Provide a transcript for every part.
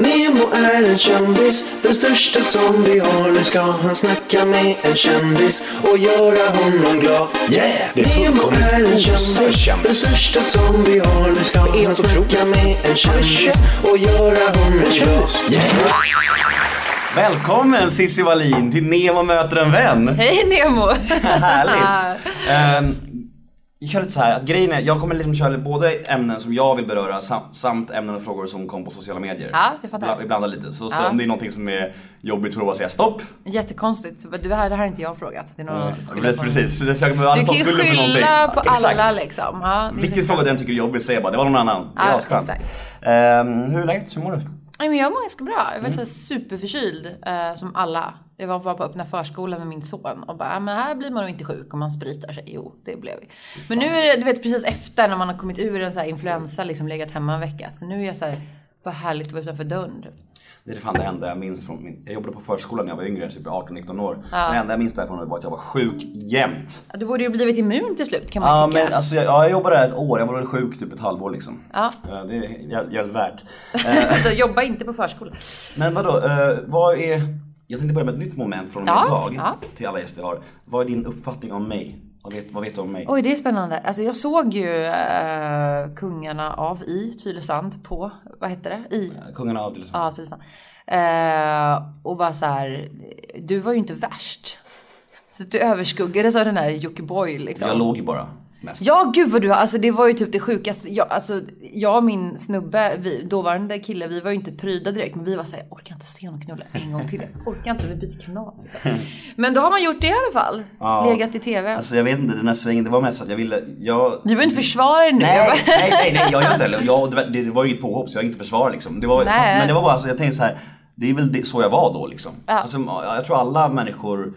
Nemo är en kändis, den största som vi har. Nu ska han snacka med en kändis och göra honom glad. Yeah! Det är Nemo är en kändis, den största som vi har. Nu ska han snacka med en kändis och göra honom glad. Yeah! Välkommen Cissi Wallin till Nemo möter en vän. Hej Nemo! Härligt. Ehm, vi kör lite så här, att grejen är, jag kommer liksom köra både ämnen som jag vill beröra sam- samt ämnen och frågor som kom på sociala medier. Ja, jag fattar. Vi blandar lite, så, så Ja. om det är någonting som är jobbigt får du bara säga stopp. Jättekonstigt. Så Det här, det här har inte jag frågat. Det är någon Precis, precis. Så jag söker på alla Du kan ju skulden för någonting. skylla på Exakt. alla liksom. Ja, det är Vilket fråga den tycker är jobbigt, säg bara det var någon annan. Det är Ja, asskönt. exakt. Ehm, hur är läget? Hur mår du? Nej, men jag mår ganska bra. Jag var Mm. så här superförkyld eh, som alla. Jag var bara på öppna förskolan med min son och bara, "Ah, men här blir man nog inte sjuk om man spritar sig. Jo, det blev vi. Men nu är det, du vet precis efter när man har kommit ur en så här influensa, liksom legat hemma en vecka. Så nu är jag så här, bara härligt att vara utanför dörren. typ. Det är fan det enda jag minns från min... Jag jobbade på förskolan när jag var yngre, typ 18-19 år. Det enda jag minns därifrån var att jag var sjuk jämt. Ja, Du borde ju blivit immun till slut kan man Ja tycka. men alltså jag, ja, jag jobbade där ett år, jag var sjuk typ ett halvår liksom. Ja. Det är jä- jävligt värt. Eh, Alltså, jobba inte på förskola. Men vadå, eh, vad är... Jag tänkte börja med ett nytt moment från och med Ja, idag ja. till alla gäster jag har. Vad är din uppfattning om mig? Vad vet, vad vet du om mig? Oj, det är spännande. Alltså jag såg ju eh, Kungarna av i Tylösand på, vad heter det? I, Kungarna av liksom. av Tylösand. Eh, och var så här, du var ju inte värst. Så du överskuggades av den här Jockiboi liksom. Jag låg ju bara mest. Ja gud vad du har, alltså det var ju typ det sjukaste. Jag, alltså, jag och min snubbe, vi, dåvarande kille, vi var ju inte pryda direkt. Men vi var såhär, jag orkar inte se honom knulla en gång till. Orkar inte, vi byter kanal. Liksom. Men då har man gjort det i alla fall. Ja. Legat i TV. Alltså jag vet inte, den här svängen, det var mest att jag ville, jag... du behöver inte försvara dig nu. Nej, bara- nej, nej, nej, jag gör inte heller. Jag, det, var- det var ju ett påhopp så jag inte försvarare liksom. Det var, Nej. men det var bara så, jag tänkte så här. Det är väl det, så jag var då liksom. Ja. Alltså, jag tror alla människor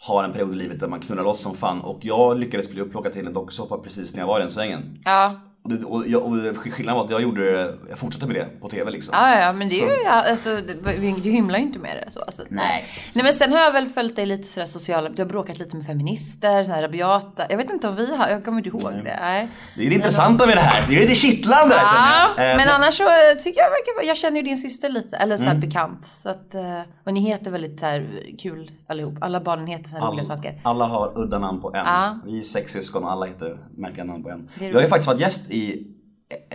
har en period i livet där man knullar loss som fan och jag lyckades bli upplockad till en dokusåpa precis när jag var i den svängen. Ja. Och, det, och, jag, och skillnaden var att jag gjorde det, jag fortsatte med det på TV liksom. Ja, ja, men det är ju, alltså, det- du hymlar ju inte med det så. Alltså. Nej. Nej men sen har jag väl följt dig lite sådär sociala, du har bråkat lite med feminister, sådana här rabiata. Jag vet inte om vi har, jag kommer inte ihåg det. Nej. Det är det intressanta med det här, det är lite kittlande här Ja, känner jag. Eh, men annars så tycker jag verkar, jag känner ju din syster lite, eller såhär Mm. bekant. Så att, eh, och ni heter väldigt såhär kul allihop. Alla barnen heter såhär roliga saker. Alla har udda namn på en. Ja. Vi är sex syskon och alla heter märkliga namn på en. Jag har ju faktiskt varit gäst i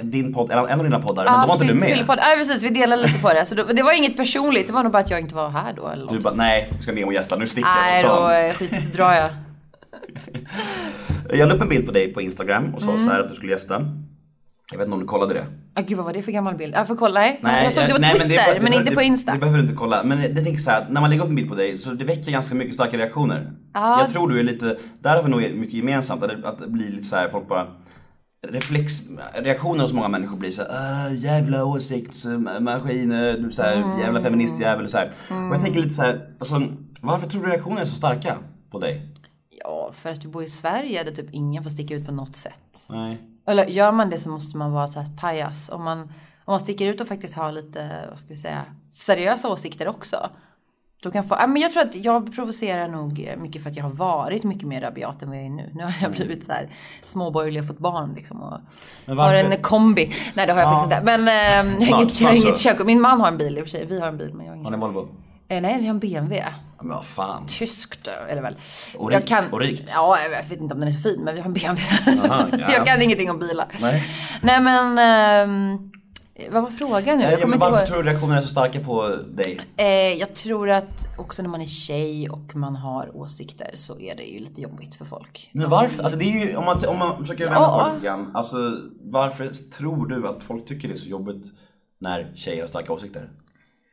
din podd, eller en av dina poddar, men Ja, då var inte du med. Filipodd. Ja precis, vi delade lite på det. Så då, det var inget personligt, det var nog bara att jag inte var här då eller Du något. bara, nej, ska Nemo gästa, nu sticker Nej jag på då skit, drar jag. Jag la upp en bild på dig på Instagram och sa Mm. så här att du skulle gästa. Jag vet inte om du kollade det? Ah, gud vad var det för gammal bild? Jag får kolla, nej. jag såg det på nej, Twitter, det är bara- men, det- inte det- på Insta. Det behöver du inte kolla. Men det tänker så här, när man lägger upp en bild på dig så det väcker ganska mycket starka reaktioner. Ja. Jag tror du är lite, där har vi nog mycket gemensamt. Det, att det blir lite så här, folk bara reflex, reaktioner hos många människor blir så här, "Äh, jävla åsiktsmaskin, du så här, Mm. jävla feministjävel så här. Och jag tänker lite så här, alltså, varför tror du reaktionerna är så starka på dig? Ja, för att du bor i Sverige där typ ingen får sticka ut på något sätt. Nej. Eller gör man det så måste man vara så här pajas. Om man, om man sticker ut och faktiskt har lite, vad ska vi säga, seriösa åsikter också. Då kan få, men jag tror att jag provocerar nog mycket för att jag har varit mycket mer rabiat än vad jag är nu. Nu har jag blivit så här småborgerlig och fått barn liksom. Och har en kombi. Nej det har jag Ja. faktiskt inte. Men eh, jag har Snart, inget, jag har snart inget körkort. Min man har en bil i och för sig. Vi har en bil men jag har Har ingen. ni Volvo? Eh, nej vi har en BMW. Men vad fan. Tyskt är det väl. Och Jag rikt, och rikt. Ja, jag vet inte om den är så fin men vi har en BMW. Aha, ja. jag kan ingenting om bilar. Nej. Nej men, ehm, vad var frågan nu? Ja, kommer varför inte tror du reaktionerna är så starka på dig? Eh, jag tror att också när man är tjej och man har åsikter så är det ju lite jobbigt för folk. Men varför? Alltså det är ju, om man, om man försöker vända Ja. på det lite grann. Alltså varför tror du att folk tycker det är så jobbigt när tjejer har starka åsikter?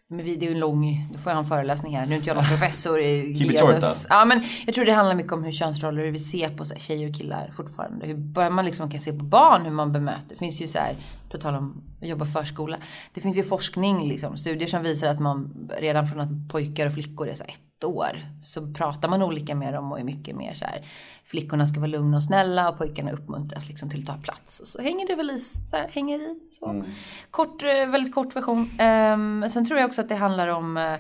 Men vi, det är ju en lång, då får jag ha en föreläsning här. Nu är inte jag någon professor i Keep genus. Ja men jag tror det handlar mycket om hur könsroller, hur vi ser på så här, tjejer och killar fortfarande. Hur börjar man liksom kan se på barn hur man bemöter. Det finns ju så här, på tal om att jobba förskola. Det finns ju forskning liksom, studier som visar att man redan från att pojkar och flickor är så ett år så pratar man olika med dem och är mycket mer så här. Flickorna ska vara lugna och snälla och pojkarna uppmuntras liksom till att ta plats. Och så hänger det väl i, så här, hänger i. Så. Kort, eh, väldigt kort version. Ehm, sen tror jag också att det handlar om, eh,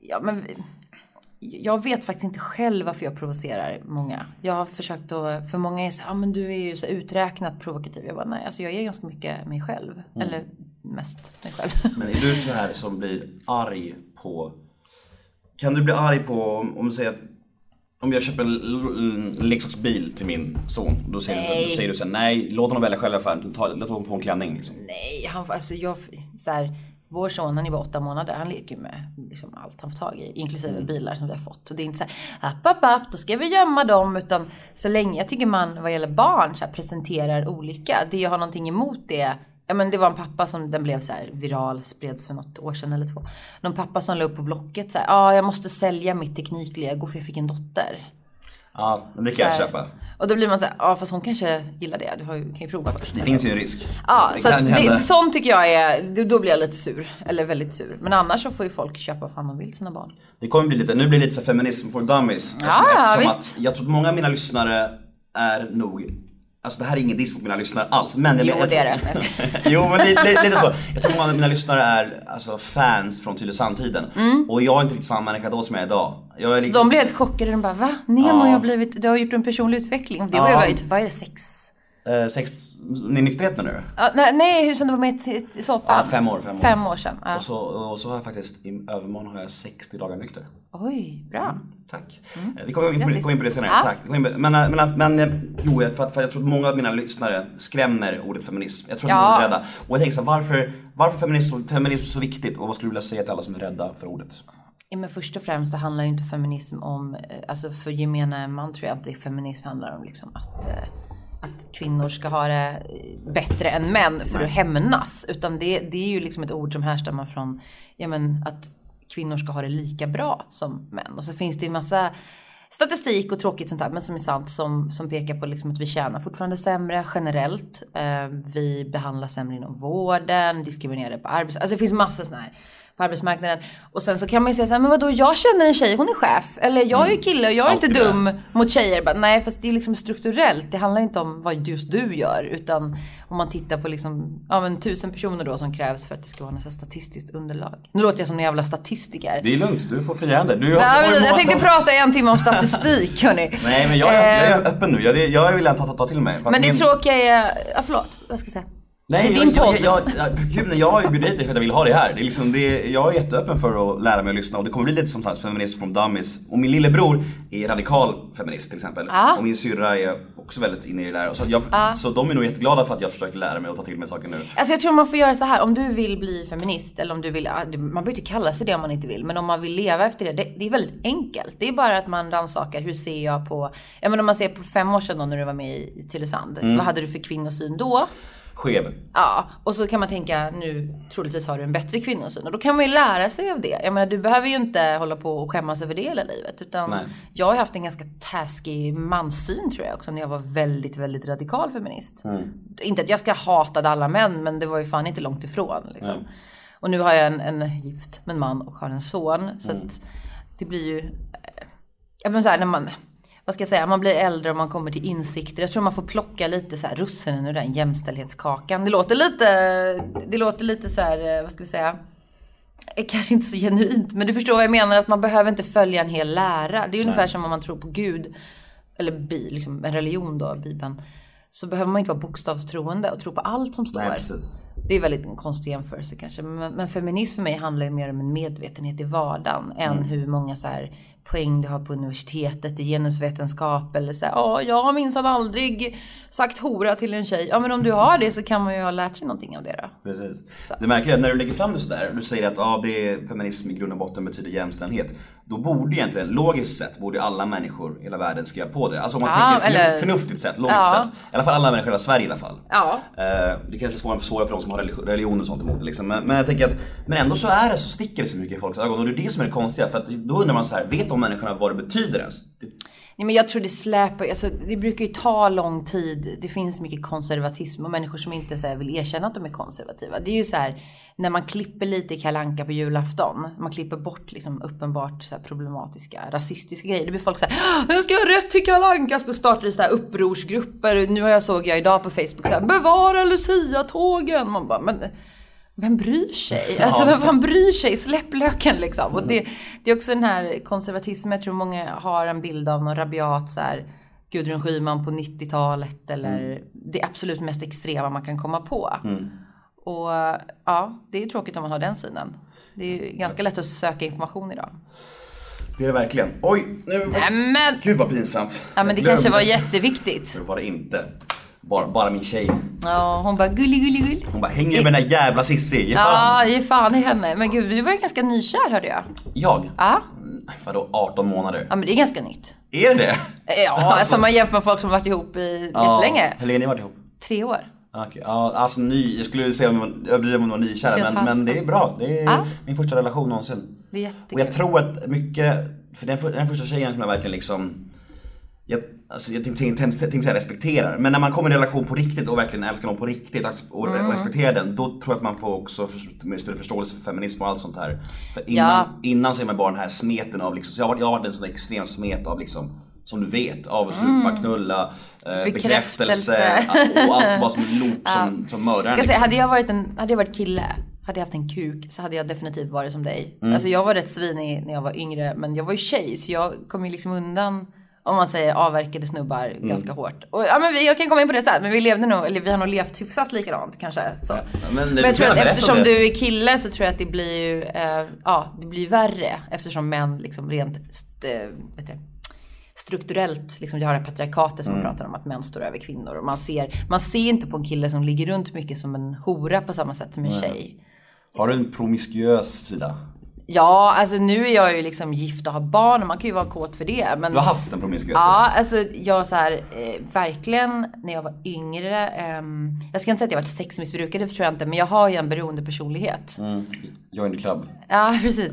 ja men jag vet faktiskt inte själv varför jag provocerar många. Jag har försökt att, för många är så ja ah, men du är ju så uträknat provokativ. Jag bara nej, alltså jag är ganska mycket mig själv. Eller mest mig själv. Men är du så här som blir arg på... Kan du bli arg på om, om du säger att om jag köper en leksaksbil till min son, då säger, du, Nej. då säger du såhär, nej låt honom välja själv i affären, låt honom få en klänning liksom. Nej, han, alltså jag, så här, vår son han är bara åtta månader, han leker ju med liksom allt han får tag i, inklusive Mm. bilar som vi har fått. Så det är inte så här, app, app, app, då ska vi gömma dem, utan så länge, jag tycker man vad gäller barn så här, presenterar olika. Det jag har någonting emot det, ja men det var en pappa som, den blev så viral, spreds för något år sedan eller två. Någon pappa som la upp på Blocket så ja ah, jag måste sälja mitt tekniklego för jag fick en dotter. Ja, men det kan jag köpa. Och då blir man så här, ja ah, fast hon kanske gillar det, du har ju, kan ju prova först. Det finns ju en risk. Ja, det så att det, sånt tycker jag är, då- blir jag lite sur. Eller väldigt sur. Men annars så får ju folk köpa vad fan de vill sina barn. Det kommer bli lite, nu blir det lite så feminism for dummies. Ja, Eftersom- ja, eftersom visst. Att jag tror att många av mina lyssnare är nog Alltså det här är ingen diss mot mina lyssnare alls. Men jag, Jo, jag, det är det. Jo men lite, lite, så. Jag tror många av mina lyssnare är alltså, fans från Tylösand-tiden. Och jag är inte riktigt samma människa då som jag är idag. Jag är lite, Mm. De blir helt chockade. De bara, va? Nemo Ja. har blivit, du har gjort en personlig utveckling. Det var Ja. ju, vad är det, sex? Eh, sex, ni är nykterhet nu? Ja, nej, nej, som det var med i- i såpan. Ja, fem år, fem år. Fem år sedan. Ja. Och, så, och så har jag faktiskt, i övermorgon har jag 60 dagar nykter. Oj, bra. Tack. Eh, Vi kommer in på, kommer in på det senare. Ja. Tack. Men, men, men, men jo, för, att- för jag tror att många av mina lyssnare skrämmer ordet feminism. Jag tror att Ja. de är rädda. Och jag tänker så här, varför, varför feminism, feminism är så viktigt? Och vad skulle du vilja säga till alla som är rädda för ordet? Ja, men först och främst så handlar ju inte feminism om, eh, alltså för gemene man tror jag inte feminism handlar om liksom att, eh, att kvinnor ska ha det bättre än män för att hämnas. Utan det, det är ju liksom ett ord som härstammar från, ja men att kvinnor ska ha det lika bra som män. Och så finns det ju massa statistik och tråkigt sånt där, men som är sant, som, som pekar på liksom att vi tjänar fortfarande sämre generellt. Eh, vi behandlas sämre inom vården, diskriminerade på arbetsmarknaden. Alltså det finns massa sådana här på arbetsmarknaden. Och sen så kan man ju säga så här, men vadå, jag känner en tjej, hon är chef. Eller jag är ju kille och jag är inte Alltid det. dum mot tjejer. Bara, nej, fast det är liksom strukturellt. Det handlar inte om vad just du gör. Utan om man tittar på liksom, ja men tusen personer då som krävs för att det ska vara något statistiskt underlag. Nu låter jag som en jävla statistiker. Det är lugnt, du får fria händer. Du, Nej, men jag tänkte prata i en timme om statistik hörni. Nej men jag, är- jag Eh, är öppen nu. Jag, jag vill ta, ta, ta till mig. Men det min- tråkiga är, ja förlåt, vad ska jag säga? Nej, är din jag. Jag, jag, jag, gud, nej, jag har ju bjudit dig för att jag vill ha det här. Det är liksom det, jag är jätteöppen för att lära mig att lyssna och det kommer bli lite som feminist from dummies. Och min lillebror är radikal feminist till exempel. Ja. Och min syrra är också väldigt inne i det där. Så, jag, så de är nog jätteglada för att jag försöker lära mig och ta till mig saker nu. Alltså jag tror man får göra så här, om du vill bli feminist eller om du vill, du- man behöver inte kalla sig det om man inte vill, men om man vill leva efter det, det, det är väldigt enkelt. Det är bara att man rannsakar, hur ser jag på, ja men om man ser på fem år sedan då när du var med i i Tylösand, Mm. vad hade du för kvinnosyn då? Skev. Ja, och så kan man tänka nu troligtvis har du en bättre kvinnosyn och då kan man ju lära sig av det. Jag menar du behöver ju inte hålla på och skämmas över det hela livet utan Nej. jag har haft en ganska taskig manssyn tror jag också när jag var väldigt, väldigt radikal feminist. Inte att jag ska hata alla män men det var ju fan inte långt ifrån. Liksom. Och nu har jag en, en gift med en man och har en son så att det blir ju, eh, ja men så här när man vad ska jag säga, man blir äldre och man kommer till insikter. Jag tror man får plocka lite så här russinen ur den jämställdhetskakan. Det låter lite, det låter lite så här, eh, vad ska vi säga, eh, kanske inte så genuint, men du förstår vad jag menar, att man behöver inte följa en hel lära. Det är ungefär som om man tror på Gud, eller bi, liksom en religion då, Bibeln. Så behöver man inte vara bokstavstroende och tro på allt som står. Nej. Det är väldigt en konstig jämförelse kanske. Men, men feminism för mig handlar ju mer om en medvetenhet i vardagen. Än hur många så här poäng du har på universitetet i genusvetenskap. Eller så ja, jag har minsann aldrig sagt hora till en tjej. Ja, men om du har det så kan man ju ha lärt sig någonting av det då. Precis. Så. Det märkliga är att när du lägger fram det sådär, du säger att ah, det är feminism i grund och botten betyder jämställdhet. Då borde egentligen, logiskt sett, borde alla människor i hela världen skriva på det. Alltså om man Ja, tänker förnuft, eller- förnuftigt sett, logiskt Ja. sett. I alla fall alla människor i hela Sverige i alla fall. Ja. Eh, det kanske är svårare för, svårare för de som har religi- religion och sånt emot det liksom. men, men jag tänker att, men ändå så är det så sticker det så mycket i folks ögon och det är det som är det konstiga. För att då undrar man så här, vet de människorna vad det betyder ens? Nej, men jag tror det släpar, alltså, det brukar ju ta lång tid. Det finns mycket konservatism och människor som inte så här, vill erkänna att de är konservativa. Det är ju så här när man klipper lite i Kalle Anka på julafton. Man klipper bort liksom uppenbart så här, problematiska, rasistiska grejer. Det blir folk så här, ska jag ska ha rätt till Kalle Anka. Så startar det så här upprorsgrupper. Nu har jag såg jag idag på Facebook så här, bevara Lucia-tågen. Man bara, men vem bryr sig? Alltså vem fan bryr sig? Släpp löken liksom. Och det, det är också den här konservatismen. Jag tror många har en bild av någon rabiat så här Gudrun Schyman på 90-talet eller det absolut mest extrema man kan komma på. Och ja, det är tråkigt om man har den synen. Det är ju ganska lätt att söka information idag. Det är det verkligen. Oj, nu... Nämen! Gud vad pinsamt. Ja men det kanske var jätteviktigt. Det var det inte. Bara, bara min tjej. Ja, hon bara gullig gullig gull. Hon bara, hänger med den där jävla Cissi, ge fan. Ja, ge fan i henne. Men gud, du var ju ganska nykär hörde jag. Jag? Ja, Vadå 18 månader? ja men det är ganska nytt. Är det det? Ja, alltså man jämför med folk som varit ihop i jättelänge. Hur länge har ni varit ihop? Tre år. Okej, ja alltså ny, jag skulle säga om överdriva om jag var och ett men, men det är bra. Det är Ja. min första relation någonsin. Det är Och jättekul. jag tror att mycket, för den, den första tjejen som jag verkligen liksom jag, alltså jag tänkte, tänkte, tänkte säga respekterar, men när man kommer i en relation på riktigt och verkligen älskar någon på riktigt och, Mm. respekterar den, då tror jag att man får också för, större förståelse för feminism och allt sånt här. För innan, innan så är man bara den här smeten av liksom, så jag har, varit- jag har varit en sån extrem smet av liksom som du vet, av att supa, knulla, eh, bekräftelse Mm. Bekräftelse. och allt vad som är loop som, som mördar en, Jag kan säga, liksom. hade jag varit en, hade jag varit kille, hade jag haft en kuk så hade jag definitivt varit som dig. Mm. Alltså jag var rätt svinig när jag var yngre men jag var ju tjej så jag kom ju liksom undan om man säger avverkade snubbar Mm. ganska hårt. Och, ja, men vi, jag kan komma in på det sen, men vi levde nog, eller vi har nog levt hyfsat likadant kanske. Så. men men, du jag tror att eftersom du är kille så tror jag att det blir ju, eh, ja det blir värre eftersom män liksom rent st, eh, vet du, strukturellt, liksom vi har det här patriarkatet Mm. som man pratar om att män står över kvinnor. Och man ser, man ser inte på en kille som ligger runt mycket som en hora på samma sätt som en tjej. Har du en promiskuös sida? Ja, alltså nu är jag ju liksom gift och har barn och man kan ju vara kåt för det. Men Du har haft en promiskuös? Ja, alltså jag så här, eh, verkligen när jag var yngre. ehm, jag ska inte säga att jag varit sexmissbrukare, det tror jag inte. Men jag har ju en beroende personlighet. Mm. Join the club. Ja, precis.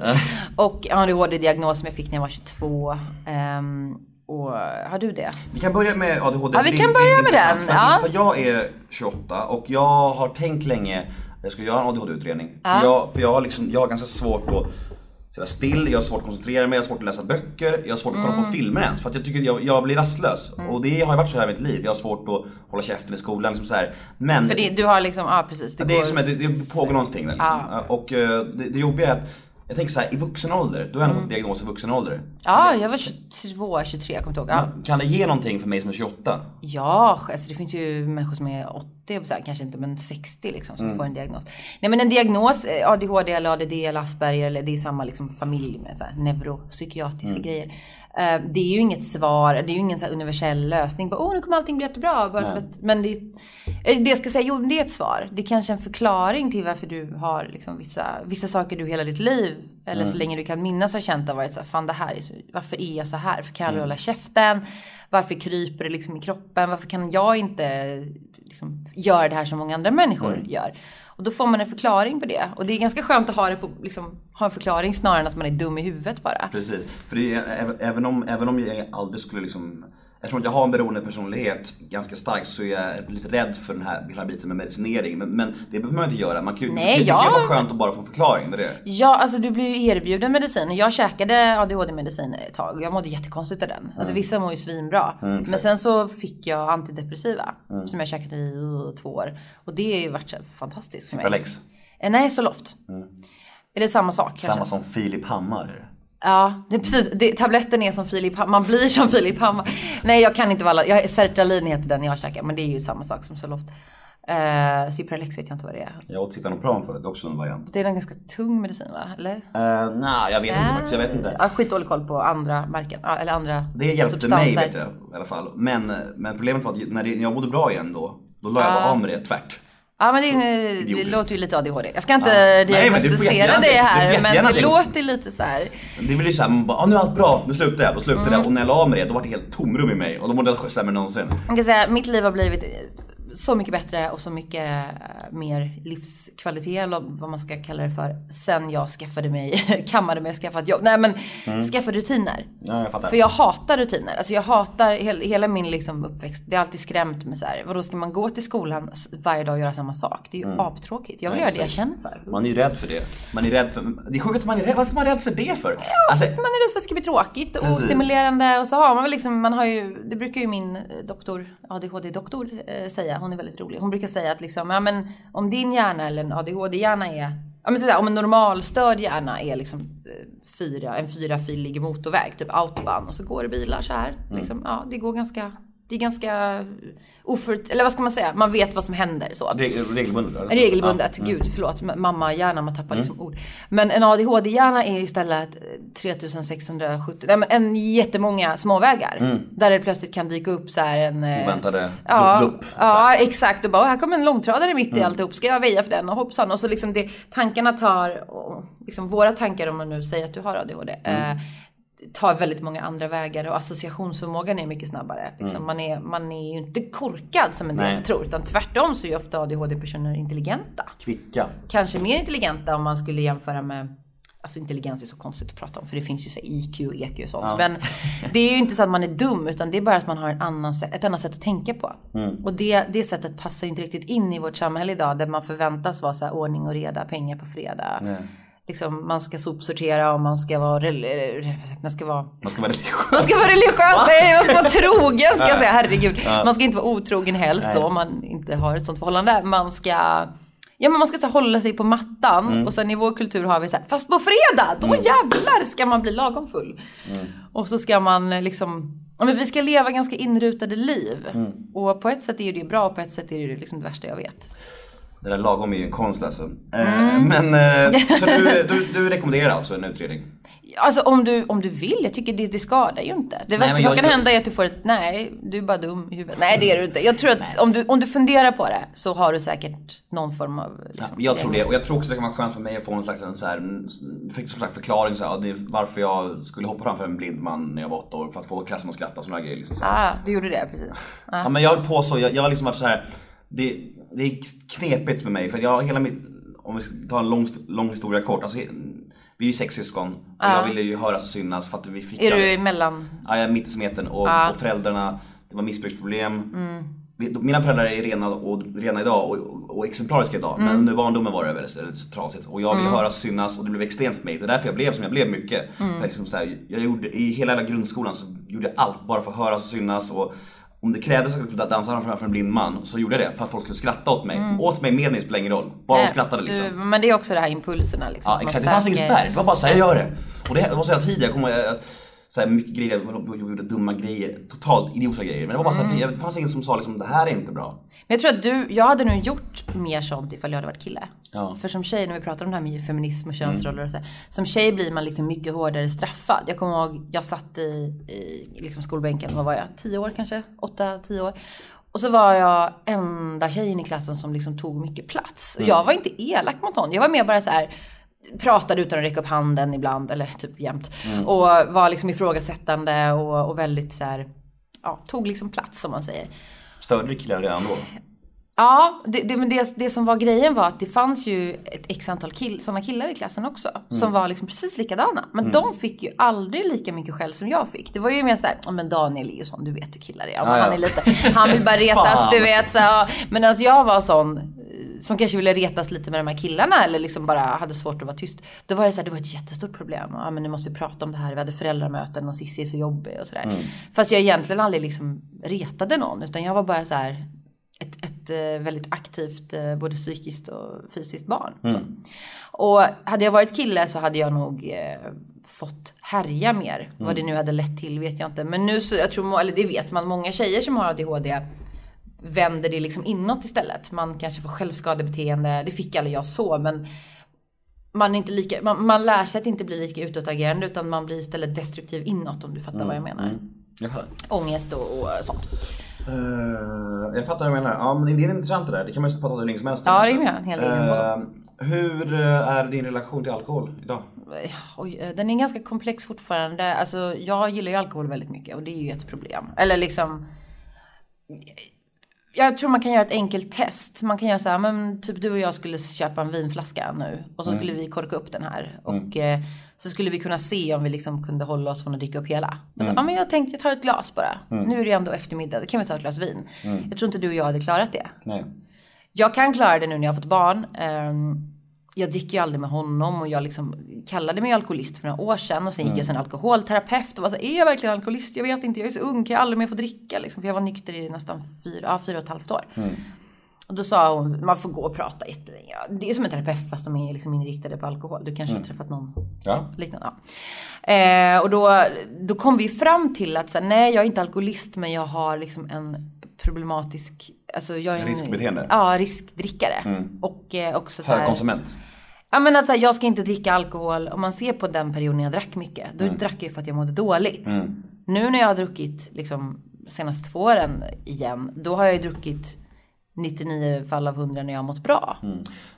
Och jag har en ADHD-diagnos som jag fick när jag var 22. ehm, och har du det? Vi kan börja med ADHD. Ja, vi kan börja med den, ja. för jag är 28 och jag har tänkt länge jag ska göra en ADHD-utredning. Ja. För, jag, för jag, har liksom, jag har ganska svårt att sitta still, jag har svårt att koncentrera mig, jag har svårt att läsa böcker, jag har svårt att kolla Mm. på filmer ens. För att jag tycker jag, jag blir rastlös. Och det har ju varit så här i mitt liv. Jag har svårt att hålla käften i skolan. Liksom så här. Men För det, du har liksom, ja precis. det, går- är som det, det pågår någonting där liksom. Ja. Och eh, det, det jobbiga är att jag tänker så här, i vuxen ålder, du har ändå Mm. fått diagnos i vuxen ålder. Ja, jag var 22, 23, jag kommer inte ihåg. Ja. Kan det ge någonting för mig som är 28? Ja, alltså det finns ju människor som är 80, så här, kanske inte men 60 liksom som får en diagnos. Nej men en diagnos, eh, ADHD eller ADD eller Asperger eller det är samma liksom familj med så här, neuropsykiatriska grejer. Eh, det är ju inget svar, det är ju ingen så universell lösning. Bara, Åh, nu kommer allting bli jättebra. Bara att, men det, eh, det jag ska säga, jo det är ett svar. Det är kanske en förklaring till varför du har liksom vissa, vissa saker du hela ditt liv, eller så länge du kan minnas har känt har varit så här, fan det här är så, varför är jag så här? Varför kan jag aldrig hålla käften? Varför kryper det liksom i kroppen? Varför kan jag inte liksom, göra det här som många andra människor gör? Och då får man en förklaring på det. Och det är ganska skönt att ha, det på, liksom, ha en förklaring snarare än att man är dum i huvudet bara. Precis. För det är, även- även, om, även om jag aldrig skulle liksom Eftersom jag har en beroende personlighet ganska starkt så är jag lite rädd för den här, här biten med medicinering. Men, men det behöver man inte göra. Man kan, ju- Nej, det, kan- vara skönt att bara få en förklaring. Det det. Ja, alltså du blir ju erbjuden medicin. Jag käkade ADHD-medicin ett tag jag mådde jättekonstigt av den. Alltså vissa mår ju svinbra. Men sen så fick jag antidepressiva som jag käkat i uh, två år. Och det har ju varit fantastiskt för mig. Cipralex. Eh, Nej, Zoloft. Är det samma sak kanske? Samma som Filip Hammar. Ja, det precis. Det, tabletten är som Filip Hammar. Man blir som Filip Hammar. Nej, jag kan inte vara alla. Jag, Sertralin heter den jag käkar, men det är ju samma sak som Zoloft. Uh, Cipralex vet jag inte vad det är. Jag åt Citalopram förut, också en variant. Det är en ganska tung medicin va? Eller? Uh, Nej, jag vet inte faktiskt. Jag vet inte. Jag har skitdålig koll på andra märken. Ja, Eller andra Det hjälpte substanser. mig vet jag i alla fall. Men, men problemet var att när det- när jag mådde bra igen då, då la jag bara av med det tvärt. Ja men det, det låter ju lite ADHD. Jag ska inte Ja. Diagnostisera det det. Här jättegärna men det det. låter lite så här. Det blir ju såhär, man bara, nu är allt bra, nu slutar jag, då slutar Mm. jag. Och när jag la av med det, då var det helt tomrum i mig. Och då mådde jag sämre än någonsin. Man kan säga mitt liv har blivit så mycket bättre och så mycket eh, mer livskvalitet eller vad man ska kalla det för. Sen jag skaffade mig, kammade mig, skaffat jobb. Nej men skaffade rutiner. Ja, jag fattar. För jag hatar rutiner. Alltså jag hatar hel, hela min liksom uppväxt. Det är alltid skrämt med så här. Vadå ska man gå till skolan varje dag och göra samma sak? Det är ju aptråkigt. Jag vill Nej, göra det jag känner för. Man är ju rädd för det. Man är rädd för... Det är sjukt att man är rädd. Varför är man rädd för det för? Alltså, Man är rädd för att det ska bli tråkigt och Precis. stimulerande och så har man väl liksom, man har ju, det brukar ju min doktor, ADHD-doktor eh, säga, hon är väldigt rolig. Hon brukar säga att liksom, ja men om din hjärna eller en ADHD-hjärna är, ja men sådär, om en normalstörd hjärna är liksom eh, fyra, en fyrafilig motorväg, typ autobahn och så går det bilar så här. Liksom, ja det går ganska det är ganska ofört, eller vad ska man säga, man vet vad som händer så. Re- regelbundet? eller? Regelbundet, Ja. Mm. gud förlåt, mamma hjärna, man tappar liksom ord. Men en ADHD-hjärna är istället eh, 3670, nej men en jättemånga småvägar. Där det plötsligt kan dyka upp så här en... eh, Oväntade Ja, gupp. ja exakt. Och bara, här kommer en långtradare mitt i alltihop. Ska jag väja för den? Och hoppsan. Och så liksom det, tankarna tar, och liksom våra tankar om man nu säger att du har ADHD. Eh, tar väldigt många andra vägar och associationsförmågan är mycket snabbare. Liksom, man, är, man är ju inte korkad som en del Nej. tror. Utan tvärtom så är ju ofta ADHD-personer intelligenta. Kvicka. Kanske mer intelligenta om man skulle jämföra med Alltså intelligens är så konstigt att prata om för det finns ju så IQ och EQ och sånt. Men det är ju inte så att man är dum utan det är bara att man har en annan, sätt- ett annat sätt att tänka på. Och det, det sättet passar ju inte riktigt in i vårt samhälle idag där man förväntas vara så ordning och reda, pengar på fredag. Liksom, man ska sopsortera och man ska vara, eh, man ska vara Man ska vara religiös. man ska vara religiös, nej man ska vara trogen ska jag säga, herregud. Man ska inte vara otrogen helst då om man inte har ett sånt förhållande. Man ska, ja men man ska så hålla sig på mattan och sen i vår kultur har vi så här, fast på fredag, då jävlar ska man bli lagom full. Och så ska man eh, liksom, ja men vi ska leva ganska inrutade liv. Och på ett sätt är det bra och på ett sätt är det liksom det värsta jag vet. Det där lagom är ju en konst alltså. Eh, Mm. Men, eh, så du, du, du rekommenderar alltså en utredning? Alltså om du, om du vill, jag tycker det, det skadar ju inte. Det värsta som kan hända är att du får ett, nej, du är bara dum i huvudet. Nej det är du inte. Jag tror att om du, om du funderar på det så har du säkert någon form av... Ja, Liksom, jag tror det. Och jag tror också det kan vara skönt för mig att få en slags en så här, fick som sagt förklaring så här, ja, varför jag skulle hoppa framför en blind man när jag var åtta år för att få klassen att skratta och sådana grejer. Liksom, så här. Ah, du gjorde det precis. Ah. Ja men jag höll på så, jag, jag har liksom varit så här. Det, det är knepigt för mig för jag har hela mitt, om vi ska ta en lång, lång historia kort. Alltså, vi är ju sex syskon och jag ville ju höras och synas för att vi fick Är du emellan? Ja, jag är mitt i smeten och, och föräldrarna, det var missbruksproblem. Vi- Mina föräldrar är rena, och, rena idag och, och, och exemplariska idag. Men under barndomen var det väldigt, väldigt trasigt. Och jag ville höras och synas och det blev extremt för mig. Det är därför jag blev som jag blev mycket. För jag, liksom så här, jag gjorde, I hela, hela grundskolan så gjorde jag allt bara för att höras och synas. Och, om det krävdes att jag skulle dansa framför en blind man så gjorde jag det för att folk skulle skratta åt mig. Åt mig med mig spelar ingen roll. Bara de skrattade liksom. Du, men det är också det här impulserna liksom. Ja exakt, det fanns ingen spärr. Det var bara såhär, jag gör det. Och det var så hela tiden, jag kommer så här mycket grejer, jag gjorde dumma grejer, totalt idiotiska grejer. Men det var bara så Mm. att det fanns ingen som sa liksom, det här är inte bra. Men jag tror att du, jag hade nog gjort mer sånt ifall jag hade varit kille. Ja. För som tjej, när vi pratar om det här med feminism och könsroller och så här, Som tjej blir man liksom mycket hårdare straffad. Jag kommer ihåg, jag satt i, i liksom skolbänken, vad var jag? 10 år kanske? 8-10 år. Och så var jag enda tjejen i klassen som liksom tog mycket plats. Och jag var inte elak mot någon. Jag var mer bara så här pratade utan att räcka upp handen ibland, eller typ jämt. Och var liksom ifrågasättande och, och väldigt så här, ja, tog liksom plats som man säger. Störde du killar redan då? Ja, det, det, men det, det som var grejen var att det fanns ju ett x antal kill, sådana killar i klassen också. Som var liksom precis likadana. Men de fick ju aldrig lika mycket skäll som jag fick. Det var ju mer såhär, ja men Daniel är ju sån, du vet hur killar är. Ja, men Ja, ja. Han är lite, han vill bara retas, du vet. Så. Men alltså jag var sån som kanske ville retas lite med de här killarna eller liksom bara hade svårt att vara tyst. Då var det så här, det var ett jättestort problem. Ja men nu måste vi prata om det här. Vi hade föräldramöten och Cissi är så jobbig och sådär. Fast jag egentligen aldrig liksom retade någon. Utan jag var bara så här ett, ett eh, väldigt aktivt eh, både psykiskt och fysiskt barn. Så. Och hade jag varit kille så hade jag nog eh, fått härja mer. Vad det nu hade lett till vet jag inte. Men nu så, jag tror, eller det vet man, många tjejer som har ADHD vänder det liksom inåt istället. Man kanske får självskadebeteende, det fick aldrig jag så men man, är inte lika, man, man lär sig att inte bli lika utåtagerande utan man blir istället destruktiv inåt om du fattar vad jag menar. Jaha. Ångest och, och sånt. Eh, jag fattar vad du menar. Ja men det är intressant det där. Det kan man ju prata hur länge som helst om. Ja, det är med. En hel egen Eh, Hur eh, är din relation till alkohol idag? Oj, den är ganska komplex fortfarande. Alltså, jag gillar ju alkohol väldigt mycket och det är ju ett problem. Eller liksom... Jag tror man kan göra ett enkelt test. Man kan göra så här, men typ du och jag skulle köpa en vinflaska nu. Och så skulle vi korka upp den här. Och eh, så skulle vi kunna se om vi liksom kunde hålla oss från att dricka upp hela. Men så, ja, men jag tänkte, jag tar ett glas bara. Nu är det ändå eftermiddag, då kan vi ta ett glas vin. Jag tror inte du och jag hade klarat det. Nej. Jag kan klara det nu när jag har fått barn. Ehm, Jag dricker ju aldrig med honom och jag liksom kallade mig alkoholist för några år sedan och sen gick jag till en alkoholterapeut och var så är jag verkligen alkoholist? Jag vet inte, jag är så ung, kan jag aldrig mer få dricka liksom? För jag var nykter i nästan fyra, ja, fyra och ett halvt år. Och då sa hon, man får gå och prata jättelänge. Det är som en terapeut fast de är liksom inriktade på alkohol. Du kanske har träffat någon Ja. liknande. Ja. Eh, och då, då kom vi fram till att så här, nej jag är inte alkoholist men jag har liksom en problematisk, alltså jag är en, Riskbeteende? Ja, riskdrickare. Och eh, också så här, Högkonsument. Ja men alltså jag ska inte dricka alkohol. Om man ser på den perioden jag drack mycket. Då drack jag ju för att jag mådde dåligt. Nu när jag har druckit liksom senaste två åren igen. Då har jag ju druckit 99 fall av 100 när jag har mått bra.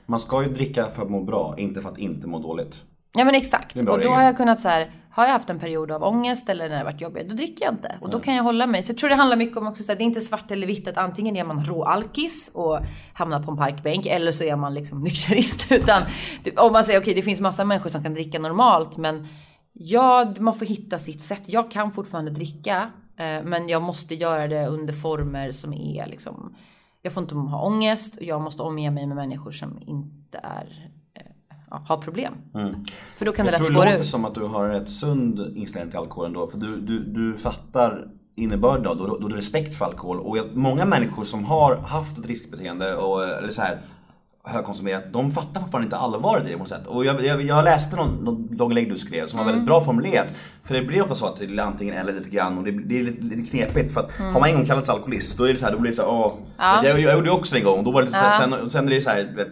Man ska ju dricka för att må bra, inte för att inte må dåligt. Ja men exakt. Och då regel. har jag kunnat så här. Har jag haft en period av ångest eller när det varit jobbigt. Då dricker jag inte. Och då kan jag hålla mig. Så jag tror det handlar mycket om också så här, Det är inte svart eller vitt. Att antingen är man råalkis och hamnar på en parkbänk. Eller så är man liksom nykterist. Utan om man säger okej det finns massa människor som kan dricka normalt. Men ja, man får hitta sitt sätt. Jag kan fortfarande dricka. eh, Men jag måste göra det under former som är liksom. Jag får inte ha ångest. Och jag måste omge mig med människor som inte är ja, har problem. För då kan det Jag lätt tror det spåra låter ur. som att du har en rätt sund inställning till alkoholen då. För du, du, du fattar innebörden av det och du har respekt för alkohol. Och jag, många människor som har haft ett riskbeteende och eller så här högkonsumerat, de fattar fortfarande inte allvaret i det på något sätt. Och jag, jag, jag läste någon, någon blogginlägg du skrev som var Mm. väldigt bra formulerat. För det blir ofta så att det är antingen eller lite grann och det, det är lite, lite knepigt för att Mm. har man en gång kallats alkoholist då är det så här, då blir det så här, åh. Jag, jag gjorde det också en gång, då var det så här, sen, sen är det så här, vet,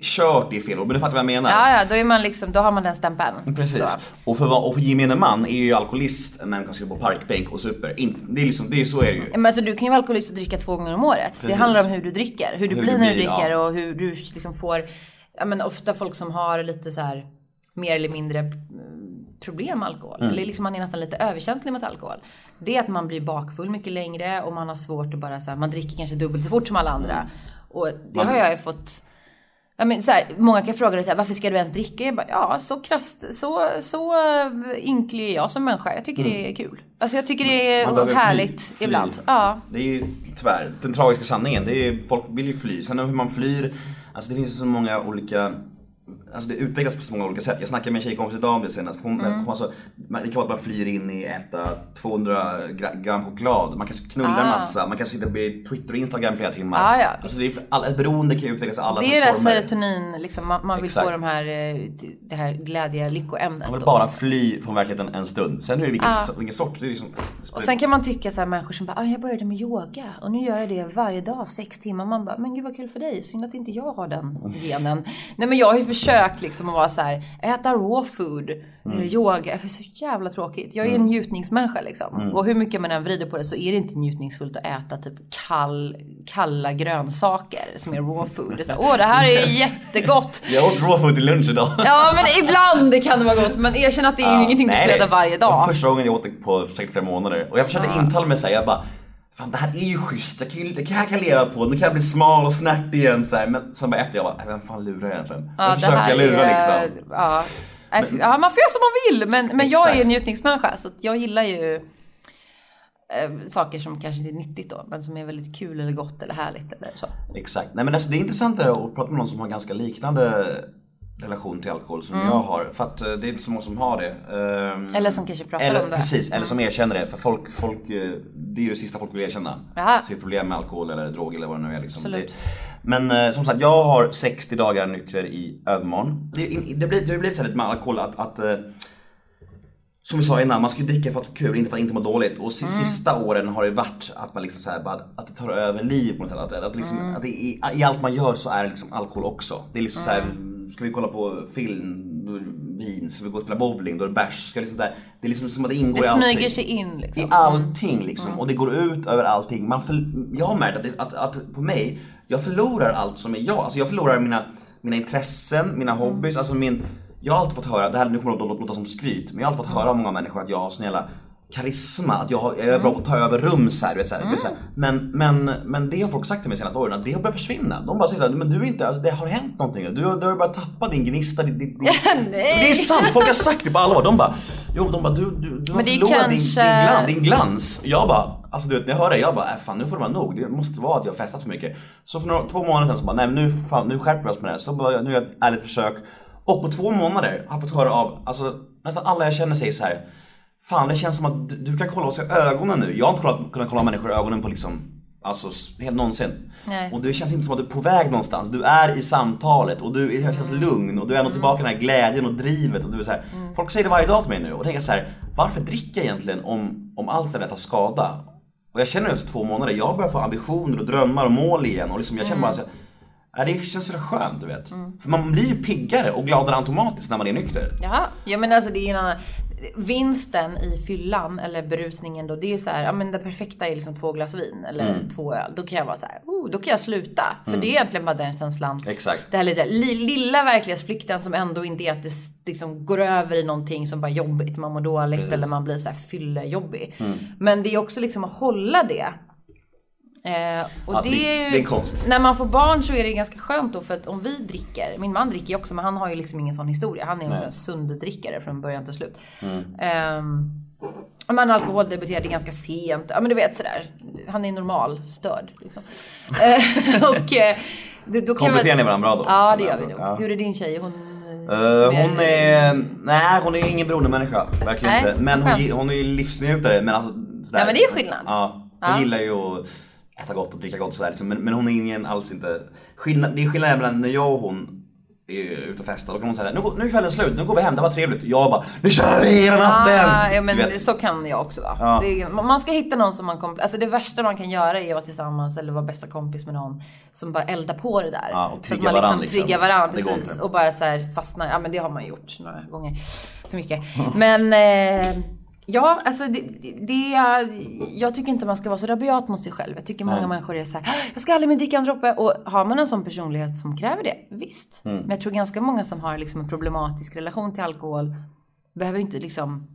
kört i fel ord, men du fattar vad jag menar. Ja, ja, då är man liksom, då har man den stämpeln. Precis. Så. Och för, och för gemene man är ju alkoholist en människa som sitter på parkbänk och super. In, det är liksom, det är, så är det ju. Men alltså, du kan ju vara alkoholist och dricka två gånger om året. Det Precis. handlar om hur du dricker. Hur du Hur blir när du dricker ja. och hur du liksom får... Ja men ofta folk som har lite så här mer eller mindre mm, problem med alkohol. Mm. Eller liksom man är nästan lite överkänslig mot alkohol. Det är att man blir bakfull mycket längre och man har svårt att bara så här, man dricker kanske dubbelt så fort som alla andra. Och det Man har jag ju fått Ja, men så här, många kan fråga dig så här, varför ska du ens dricka? Jag bara, ja, så krasst, så, så eh, ynklig är jag som människa. Jag tycker det är kul. Alltså jag tycker det Mm. Är fly- härligt fly. ibland. Ja. Det är ju tyvärr den tragiska sanningen. Det är, folk vill ju fly. Sen hur man flyr, alltså det finns så många olika Alltså det utvecklas på så många olika sätt. Jag snackade med en tjejkompis idag om det senast. Hon, Mm. hon man- det kan vara att man flyr in i äta 200 gra- gram choklad. Man kanske knullar en Ah. massa. Man kanske sitter på Twitter och Instagram flera timmar. Ah, ja, alltså det är, all, ett beroende kan ju utvecklas i alla Det är det där serotonin, liksom, man, man vill Exakt. få de här, eh, det här glädje-lyckoämnet. Man vill bara fly från verkligheten en stund. Sen hur vilken, Ah. vilken sort, det är liksom... Och sen kan man tycka så här människor som bara, ah, jag började med yoga och nu gör jag det varje dag, sex timmar. Man bara, men gud vad kul för dig, synd att inte jag har den genen. Nej men jag har ju försökt liksom att vara så här, äta raw food, eh, yoga, det är så jävla tråkigt. Jag är en njutningsmänniska liksom. Och hur mycket man än vrider på det så är det inte njutningsfullt att äta typ kall, kalla grönsaker som är raw food. Det är så här, åh det här är jättegott. Jag åt raw food till lunch idag. Ja men ibland kan det vara gott men erkänn att det är ingenting du skulle äta varje dag. Första gången jag åt det på säkert flera månader. Och jag försökte intala mig såhär, jag bara Fan det här är ju schysst, det, kan, det här kan jag leva på, nu kan jag bli smal och snärt igen så här. Men sen bara efter jag bara, "Äh, vem fan lurar jag egentligen? Ja, jag försöker här lura är- liksom. Ja. Nej, fy- ja, man får göra som man vill. Men, men jag är en njutningsmänniska så jag gillar ju eh, saker som kanske inte är nyttigt då. Men som är väldigt kul eller gott eller härligt eller så. Exakt. Nej men alltså, det är intressant att prata med någon som har ganska liknande relation till alkohol som jag har. För att eh, det är inte så många som har det. Ehm, Eller som kanske pratar eller, om det. Precis, eller som erkänner det. För folk, folk, eh, det är ju det sista folk vill erkänna. Jaha. Sitt problem med alkohol eller droger eller vad det nu är. Liksom. Det, men eh, som sagt, jag har 60 dagar nykter i övermorgon. Det, det, blir, det har ju blivit så här lite med alkohol att, att som vi sa innan, man ska ju dricka för att ha kul, inte för att inte må dåligt. Och si- sista åren har det varit att man liksom så här, att det tar över liv på något sätt. Att, att liksom, att det, i, I allt man gör så är det liksom alkohol också. Det är liksom så här, ska vi kolla på film, då är det vin. Ska vi gå och spela bowling, då är det bärs. Ska liksom där, det är liksom som att det ingår Det i allting. smyger sig in liksom. I allting liksom. Och det går ut över allting. Man för, jag har märkt att, det, att, att på mig, jag förlorar allt som är jag. Alltså jag förlorar mina, mina intressen, mina hobbys, alltså min... Jag har alltid fått höra, det här nu kommer det att låta som skryt, men jag har alltid fått höra av många människor att jag har sån jävla karisma, att jag, har, jag är bra på att ta över rum så här, du vet, så här, här. Men, men, men det har folk sagt till mig de senaste åren, att det har börjat försvinna. De bara säger såhär, men du är inte, alltså, det har hänt någonting. Du, har- du har börjat tappa din gnista, din. Nej. Det är sant, folk har sagt det på allvar. De bara, jo de bara, du, du, du har förlorat kanske- din, din, glans, din glans. Jag bara, alltså du vet när jag hör det, jag bara, äh, fan nu får det vara nog. Det måste vara att jag har festat för mycket. Så för några, två månader sedan så bara, nej men nu, fan, nu skärper vi oss med det här. Så bara, nu gör jag ett ärligt försök. Och på två månader har jag fått höra av, alltså nästan alla jag känner säger så här. Fan det känns som att du, du kan kolla oss i ögonen nu. Jag har inte kollat, kunnat kolla människor i ögonen på liksom Alltså helt någonsin. Nej. Och det känns inte som att du är på väg någonstans. Du är i samtalet och du känns lugn och du är ändå tillbaka i den här glädjen och drivet. Och du är så här, Folk säger det varje dag till mig nu och tänker så här, varför dricker jag egentligen om, om allt det där tar skada? Och jag känner efter två månader, jag börjar få ambitioner och drömmar och mål igen och liksom jag känner bara så här, "Nej, det känns så skönt du vet. För man blir ju piggare och gladare automatiskt när man är nykter. Ja, ja men alltså det är en annan... Vinsten i fyllan eller berusningen då, det är så här, ja men det perfekta är liksom två glas vin eller Mm. två öl. Då kan jag vara så här, oh, då kan jag sluta. För det är egentligen bara den känslan. Exakt. Det här lite, li, lilla verklighetsflykten som ändå inte är att det liksom går över i någonting som bara jobbigt, man mår dåligt eller man blir så här fyllejobbig. Mm. Men det är också liksom att hålla det. Eh, och Ja, det, det- är ju, är konst. När man får barn så är det ganska skönt då för att om vi dricker, min man dricker ju också men han har ju liksom ingen sån historia. Han är en sån här sunddrickare från början till slut. Mm. Och man alkoholdebuterade ganska sent. Ja men du vet sådär. Han är normal störd liksom. Eh, och eh, det, då kan Kompletterar ni varandra bra då? Ja det gör vi nog. Ja. Hur är din tjej? Hon, Eh, hon är, nej hon är ingen beroendemänniska, verkligen Nej, inte. Men hon, hon är ju livsnjutare men alltså sådär. Ja, men det är skillnad. Ja, hon Ja. gillar ju att äta gott och dricka gott och sådär liksom. men, men hon är ingen alls inte, skillnad, det är skillnad mellan när jag och hon är ute och festar, då kan hon säga nu, nu är kvällen slut, nu går vi hem, det var trevligt. Jag bara, nu kör vi hela natten! Ah, ja men så kan jag också vara. Ja. Det man ska hitta någon som man komp- Alltså det värsta man kan göra är att vara tillsammans eller vara bästa kompis med någon som bara eldar på det där. Ja, och så att man liksom liksom. triggar varandra precis. Och bara så här fastnar. Ja men det har man gjort några gånger. För mycket. Men eh, Ja, alltså det, det, jag tycker inte man ska vara så rabiat mot sig själv. Jag tycker många Nej. människor är så här, "Ah, jag ska aldrig mer dricka en droppe. Och har man en sån personlighet som kräver det, visst. Mm. Men jag tror ganska många som har liksom en problematisk relation till alkohol behöver inte liksom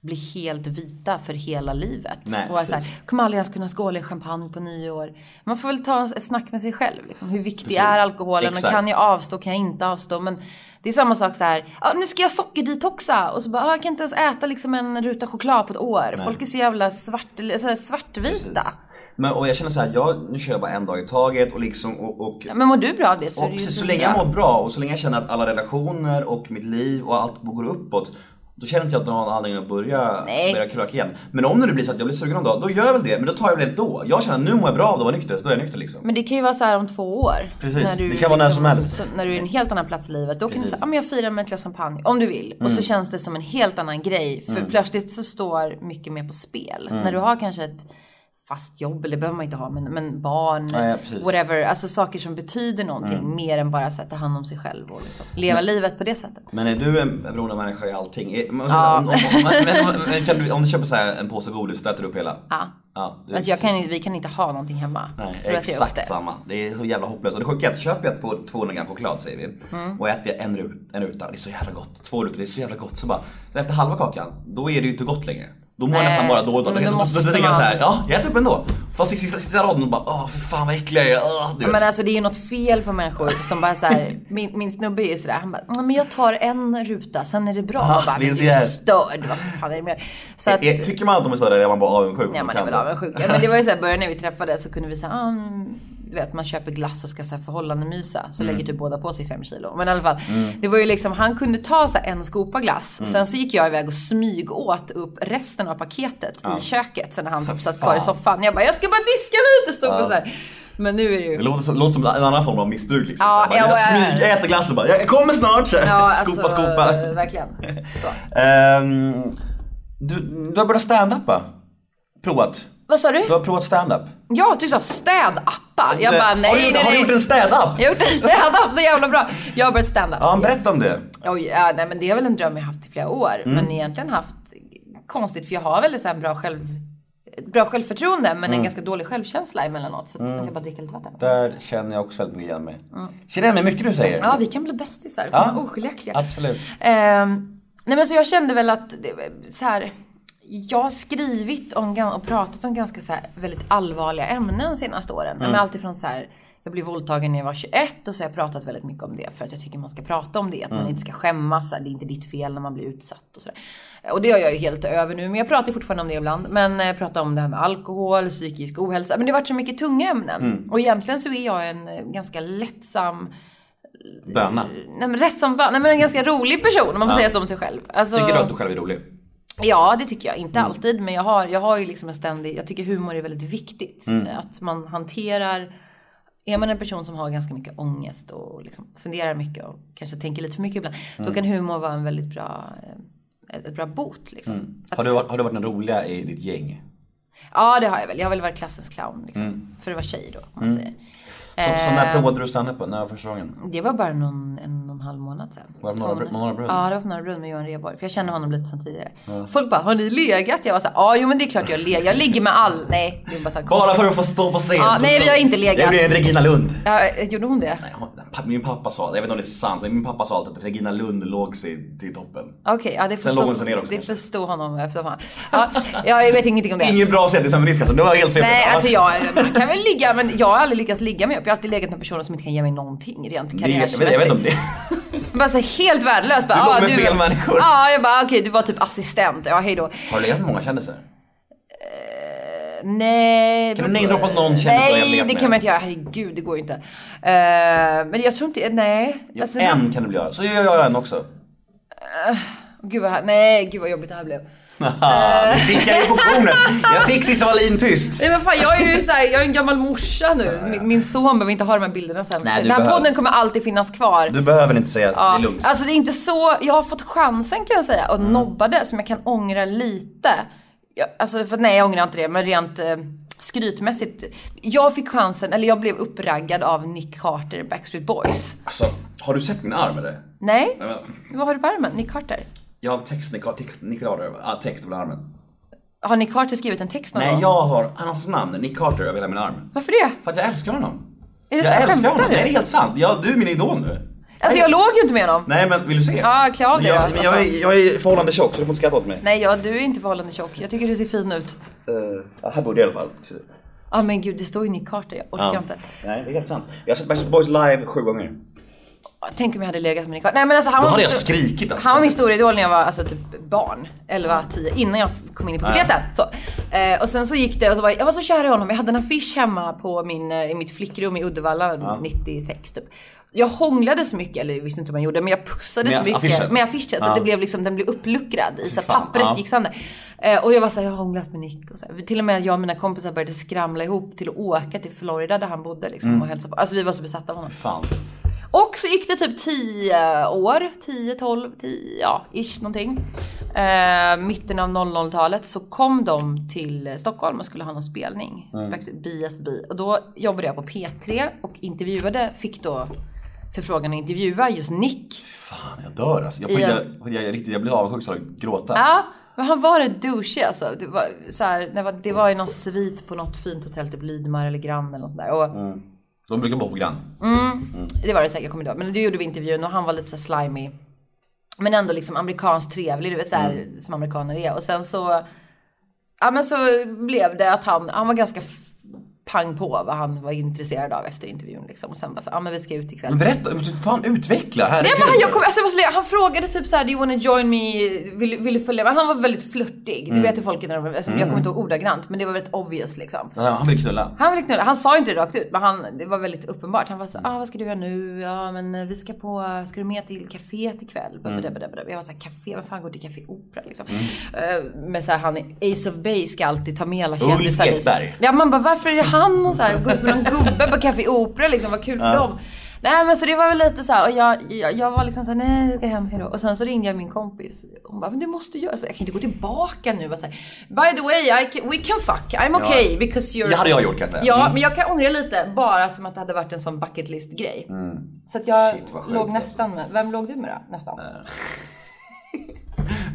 bli helt vita för hela livet. Nej, och så här, kommer aldrig ens kunna skåla i champagne på nyår. Man får väl ta ett snack med sig själv. Liksom. Hur viktig Precis. är alkoholen? Exakt. kan jag avstå? Kan jag inte avstå? Men det är samma sak så här. Ah, nu ska jag sockerdetoxa. Och så bara, ah, jag kan inte ens äta liksom en ruta choklad på ett år. Folk är så jävla svart, så här, svartvita. Men, och jag känner så här, jag, nu kör jag bara en dag i taget och liksom och, och Men mår du bra av det så är Och det ju precis, så så länge jag mår bra och så länge jag känner att alla relationer och mitt liv och allt går uppåt då känner inte jag att jag har någon anledning att börja, Nej. börja kröka igen. Men om det nu blir så att jag blir sugen någon dag, då gör jag väl det. Men då tar jag väl det då. Jag känner att nu mår jag bra av att vara nykter, så då är jag nykter liksom. Men det kan ju vara så här om två år. Precis. När du Det kan vara när som helst. Så, när du är en helt annan plats i livet. Då kan du Precis. säga, ah, men jag firar med ett glas champagne. Om du vill. Och Mm. så känns det som en helt annan grej. För plötsligt så står mycket mer på spel. Mm. När du har kanske ett fast jobb, eller det behöver man inte ha, men, men barn, Ja, ja, whatever. Alltså saker som betyder någonting Mm. mer än bara så här, ta hand om sig själv och liksom, leva livet på det sättet. Men är du en beroendemänniska i allting? Är- men- Ja. Om, om, men, men, men, kan du, om du köper så en påse godis, så äter du upp hela? Ja. Ja, Alltså jag kan, vi kan inte ha någonting hemma. Nej, Tror att exakt det? samma. Det är så jävla hopplöst. Och det sjuka är att köper jag två- 200 gram choklad säger vi Mm. och äter jag en, en ruta, det är så jävla gott. Två rutor, det är så jävla gott. Så bara, så efter halva kakan, då är det ju inte gott längre. Då mår jag nästan bara dåligt av det. då Då, då, då, tänker jag man- så här, ja jag äter upp ändå. Fast i sista, sista raden bara, åh för fan vad äcklig jag är. Åh, du. Men alltså det är ju något fel på människor som bara så här, min, min snubbe är ju sådär, han bara, "Ja, men jag tar en ruta, sen är det bra. Jag bara, men du är störd, vad fan är det mer? Så att, Eh, Tycker man att de är sådär är man bara avundsjuk. ja man är väl avundsjuk. Ja, Men det var ju såhär, början när vi träffades så kunde vi säga, ah, du vet man köper glass och ska så här förhållande mysa. Så Mm. lägger typ båda på sig fem kilo. Men i alla fall, det var ju liksom, han kunde ta så här en skopa glass. Mm. Och sen så gick jag iväg och smyg åt upp resten av paketet i köket. Sen när han typ satt kvar i soffan. Jag bara, jag ska bara diska lite, stod och så här. Men nu är det ju... Det låter som, låter som en annan form av missbruk liksom. Ja, ja, bara, jag ja, ja. smyger, jag äter glass och bara, jag kommer snart. Ja, skopa, alltså, skopa. Verkligen. Så. Ehm, du, du har börjat stand-uppa. Provat. Vad sa du? Du har provat stand-up. Ja, du sa städappar. Jag Det- bara, nej, har, nej, du, nej. har du gjort en stand-up? Jag har gjort en städapp, så jävla bra. Jag har börjat stand-up. Ja, berätta om det. Oj, ja, nej men det är väl en dröm jag haft i flera år. Mm. Men egentligen haft konstigt för jag har väldigt så här bra själv bra självförtroende men Mm. en ganska dålig självkänsla emellanåt. Så att jag kan bara dricka lite vatten. Där känner jag också väldigt mycket igen mig. Känner igen mig mycket du säger. Ja, vi kan bli bästisar. Ja. Ja. Oskiljaktiga. Absolut. Ehm, nej men så jag kände väl att, så här, jag har skrivit om, och pratat om ganska så väldigt allvarliga ämnen senaste åren. Men alltifrån så här, jag blev våldtagen när jag var 21 och så har jag pratat väldigt mycket om det för att jag tycker man ska prata om det. Att man inte ska skämmas, det är inte ditt fel när man blir utsatt och sådär. Och det har jag ju helt över nu, men jag pratar fortfarande om det ibland. Men jag pratar om det här med alkohol, psykisk ohälsa. Men det har varit så mycket tunga ämnen. Och egentligen så är jag en eh, ganska lättsam Böna. Nej men rätt som fan. Nej men en ganska rolig person om man får säga så om sig själv. Alltså, Tycker du att du själv är rolig? Ja, det tycker jag. Inte alltid, men jag har, jag har ju liksom en ständig... Jag tycker humor är väldigt viktigt. Att man hanterar... Är man en person som har ganska mycket ångest och liksom funderar mycket och kanske tänker lite för mycket ibland. Då kan humor vara en väldigt bra, eh, ett bra bot. Liksom. Att, Har du, har du varit den roliga i ditt gäng? Ja, det har jag väl. Jag har väl varit klassens clown. Liksom. För det var tjej då, om man säger. Så, så när Eh, provade du stand på? När var första gången? Det var bara någon, en halv månad sedan. Var det Norra- sedan. Brunn? Ja, det var på Norra Brunn med Johan Rheborg. För jag känner honom lite sen tidigare. Folk bara, har ni legat? Jag var såhär, ja jo men det är klart jag legat. Jag ligger med all... Nej, bara så här Bara för att få stå på scen. Ja, nej, vi har inte legat. Det gjorde en Regina Lund. Ja, gjorde hon det? Nej, hon- Min pappa sa jag vet inte om det är sant, men min pappa sa alltid att Regina Lund låg sig till toppen. Okej, ja det Sen låg hon sig ner också. det förstod honom efter fan. Ja, jag vet ingenting om det. Ingen bra sätt till feminist kanske, det var helt fel. Nej, alltså jag man kan väl ligga, men jag har aldrig lyckats ligga med upp. Jag har alltid legat med personer som inte kan ge mig någonting rent Det- jag, vet, inte om det. Bara så helt värdelös. Bara, Du låg ah, med fel människor. Ja, jag bara okej, du var typ assistent. Ja, hej då. Har du legat med många kändisar? Nej. Kan du namedroppa någon kändis du Nej, det kan man inte göra. Herregud, det går ju inte. Eh, men jag tror inte, nej. Ja, Alltså, en kan du väl göra? Så gör jag en också. Gud vad, nej, gud vad jobbigt det här blev. Nu fick jag ju på kornet. Jag fick Cissi Wallin tyst. Nej men fan jag är ju såhär, jag är en gammal morsa nu. Min, min son behöver inte ha de här bilderna sen. Nej, Den här behöver- podden kommer alltid finnas kvar. Du behöver inte säga, det Ja, är lugnt. Alltså det är inte så, jag har fått chansen kan jag säga och Mm. nobbade som jag kan ångra lite. Jag, alltså för nej jag ångrar inte det men rent eh, skrytmässigt. Jag fick chansen, eller jag blev uppraggad av Nick Carter, Backstreet Boys. Alltså, har du sett min arm eller? Nej? Nej, men- Vad har du på armen? Nick Carter? Jag har text, Nick, Nick, Carter, ja, text över armen. Har Nick Carter skrivit en text någon Nej, gång? jag har hans namn, Nick Carter, över hela min arm. Varför det? För att jag älskar honom. Är det jag så? älskar honom. du? Nej, det är helt sant. Ja, du är min idol nu. Alltså jag låg ju inte med honom. Nej, men vill du se? Ja, klä av dig jag, men jag, är, jag är förhållande tjock så du får inte skratta åt mig. Nej, ja, du är inte förhållande tjock. Jag tycker du ser fin ut. Uh, här borde jag i alla fall. Ja men gud, det står ju Nick Carter. Jag orkar Ja. inte. Nej, det är helt sant. Jag har sett Backstreet Boys live sju gånger. Tänk om jag hade legat med Carter. Nej men alltså han Då var hade min jag stor- skrikit alltså. Han var min stora idol när jag var alltså, typ barn. 11, 10. Innan jag kom in i puberteten. Så. Eh, och sen så gick det och så var jag, jag var så kär i honom. Jag hade en affisch hemma på min, eh, i mitt flickrum i Uddevalla 96 typ. Jag hånglade så mycket, eller jag visste inte vad man gjorde, men jag pussade Med så mycket affischen? med affischen så Ja. att det blev liksom, den blev uppluckrad. I, så fan, pappret ja. gick sönder. Eh, och jag var såhär, jag har hånglat med Nick. Och så här. Till och med jag och mina kompisar började skramla ihop till att åka till Florida där han bodde liksom, Mm. och hälsa på. Alltså vi var så besatta av honom. Fan. Och så gick det typ 10 år, 10, 12, 10, ja, ish någonting. Eh, mitten av 00-talet så kom de till Stockholm och skulle ha någon spelning. Backstreet- BSB. Och då jobbade jag på P3 och intervjuade, fick då förfrågan att intervjua just Nick. Fan, jag dör alltså. Jag, I jag, jag, jag, riktigt, jag blir avundsjuk så jag gråta. Ja, men han var rätt douchey alltså. Det var, så här, det var, det var i någon svit på något fint hotell, typ Lydmar eller Grand eller något sånt där. Och, De brukar på grann. Det var det säkert, jag kommer ihåg. Men då gjorde vi intervjun och han var lite så slimy. Men ändå liksom amerikanskt trevlig, du vet så här, som amerikaner är. Och sen så, ja men så blev det att han, han var ganska pang på vad han var intresserad av efter intervjun liksom. Och sen bara så, ja men vi ska ut ikväll. Men berätta, fan utveckla, herregud. Nej men han, jag kom, alltså, han frågade typ såhär, do you wanna join me? Vill, vill du följa med? Han var väldigt flörtig. Mm. Du vet hur folk är när de, alltså, jag kommer inte ihåg ordagrant men det var väldigt obvious liksom. Ja, han vill knulla. Han ville knulla. Han sa inte det rakt ut, men han, det var väldigt uppenbart. Han var så ah, vad ska du göra nu? Ja, men eh, vi ska på, ska du med till kaféet ikväll? Mm. Jag var så här, café, vem fan går till Café Opera liksom? Mm. Uh, men så här, han, Ace of Base ska alltid ta med alla kändisar dit. Ja, man bara, varför är det han och så här, gå upp med någon gubbe på Café Opera liksom, vad kul för dem. Nej men så det var väl lite så här, och jag, jag, jag var liksom såhär, nej jag ska hem, hejdå. Och sen så ringde jag min kompis. Hon bara, men du måste göra, jag kan inte gå tillbaka nu. Och här, By the way, I can, we can fuck, I'm okay because you're... Det hade jag gjort kan jag säga. Ja, Mm. men jag kan ångra lite bara som att det hade varit en sån bucket list grej. Så att jag Shit, låg alltså. nästan med, vem låg du med då? Nästan?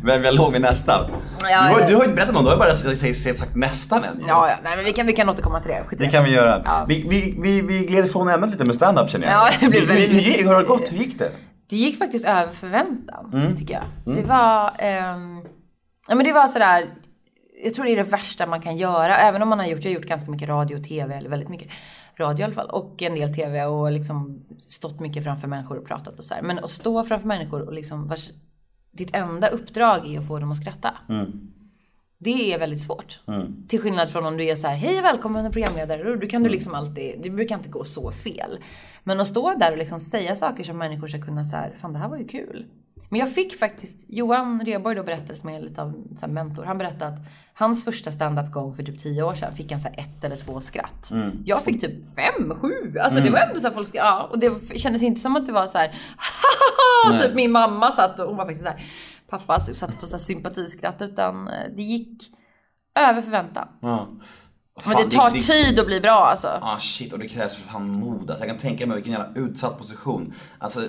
Vem jag låg med nästan? Ja, du, har, du har ju inte berättat någon, du har bara sagt, nästan ju. Ja, ja, nej men vi kan, vi kan återkomma till det. Skit Det kan vi göra. Ja. Vi, vi, vi, vi gled ifrån ämnet lite med stand-up känner jag. Ja, det blev väldigt- hur, hur, hur har det gått? Hur gick det? Det gick faktiskt över förväntan, Mm. tycker jag. Det var... ehm, ja men det var sådär... Jag tror det är det värsta man kan göra. Även om man har gjort... Jag har gjort ganska mycket radio och TV, eller väldigt mycket radio i alla fall. Och en del TV och liksom stått mycket framför människor och pratat och så här. Men att stå framför människor och liksom... Vars, ditt enda uppdrag är att få dem att skratta. Det är väldigt svårt. Till skillnad från om du är så här, hej välkommen programledare. Du kan du liksom alltid, det brukar inte gå så fel. Men att stå där och liksom säga saker som människor ska kunna så här, fan det här var ju kul. Men jag fick faktiskt, Johan Rheborg då berättade som är lite av en mentor. Han berättade att hans första standup-gång för typ 10 år sedan fick han så ett eller två skratt. Jag fick typ fem, sju. Alltså det var ändå så folk, ja. Och det kändes inte som att det var så här, typ min mamma satt och hon var faktiskt så här, pappa satt och så här sympatiskratt. Utan eh, det gick över förväntan. Ja. Men Fan, det tar det- tid att bli bra alltså. Ah shit, och det krävs för fan mod. Alltså, jag kan tänka mig vilken jävla utsatt position. Alltså,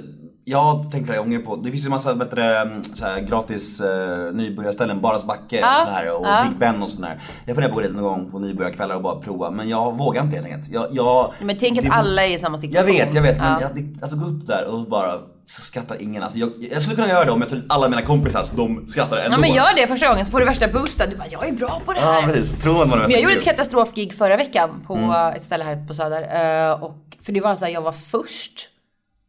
jag har tänkt flera gånger på, det finns ju massa vet du, det, så här, gratis uh, nybörjarställen, Baras backe Ja, och sådär, och ja. Big Ben och sådär. Jag funderar på att gå dit någon gång på nybörjarkvällar och bara prova, men jag vågar inte helt enkelt. Jag, jag, Men tänk att det- alla är i samma Jag situation. vet, jag vet, men jag, det- alltså gå upp där och bara så skrattar ingen. Alltså, jag, jag skulle kunna göra det om jag dit alla mina kompisar så de skrattar ändå. Ja men gör det första gången så får du värsta boosten. Du bara, jag är bra på det här. Ja precis, tror man Men jag gjorde ett katastrofgig förra veckan på Mm. ett ställe här på Söder. Eh, och, för det var så här, jag var först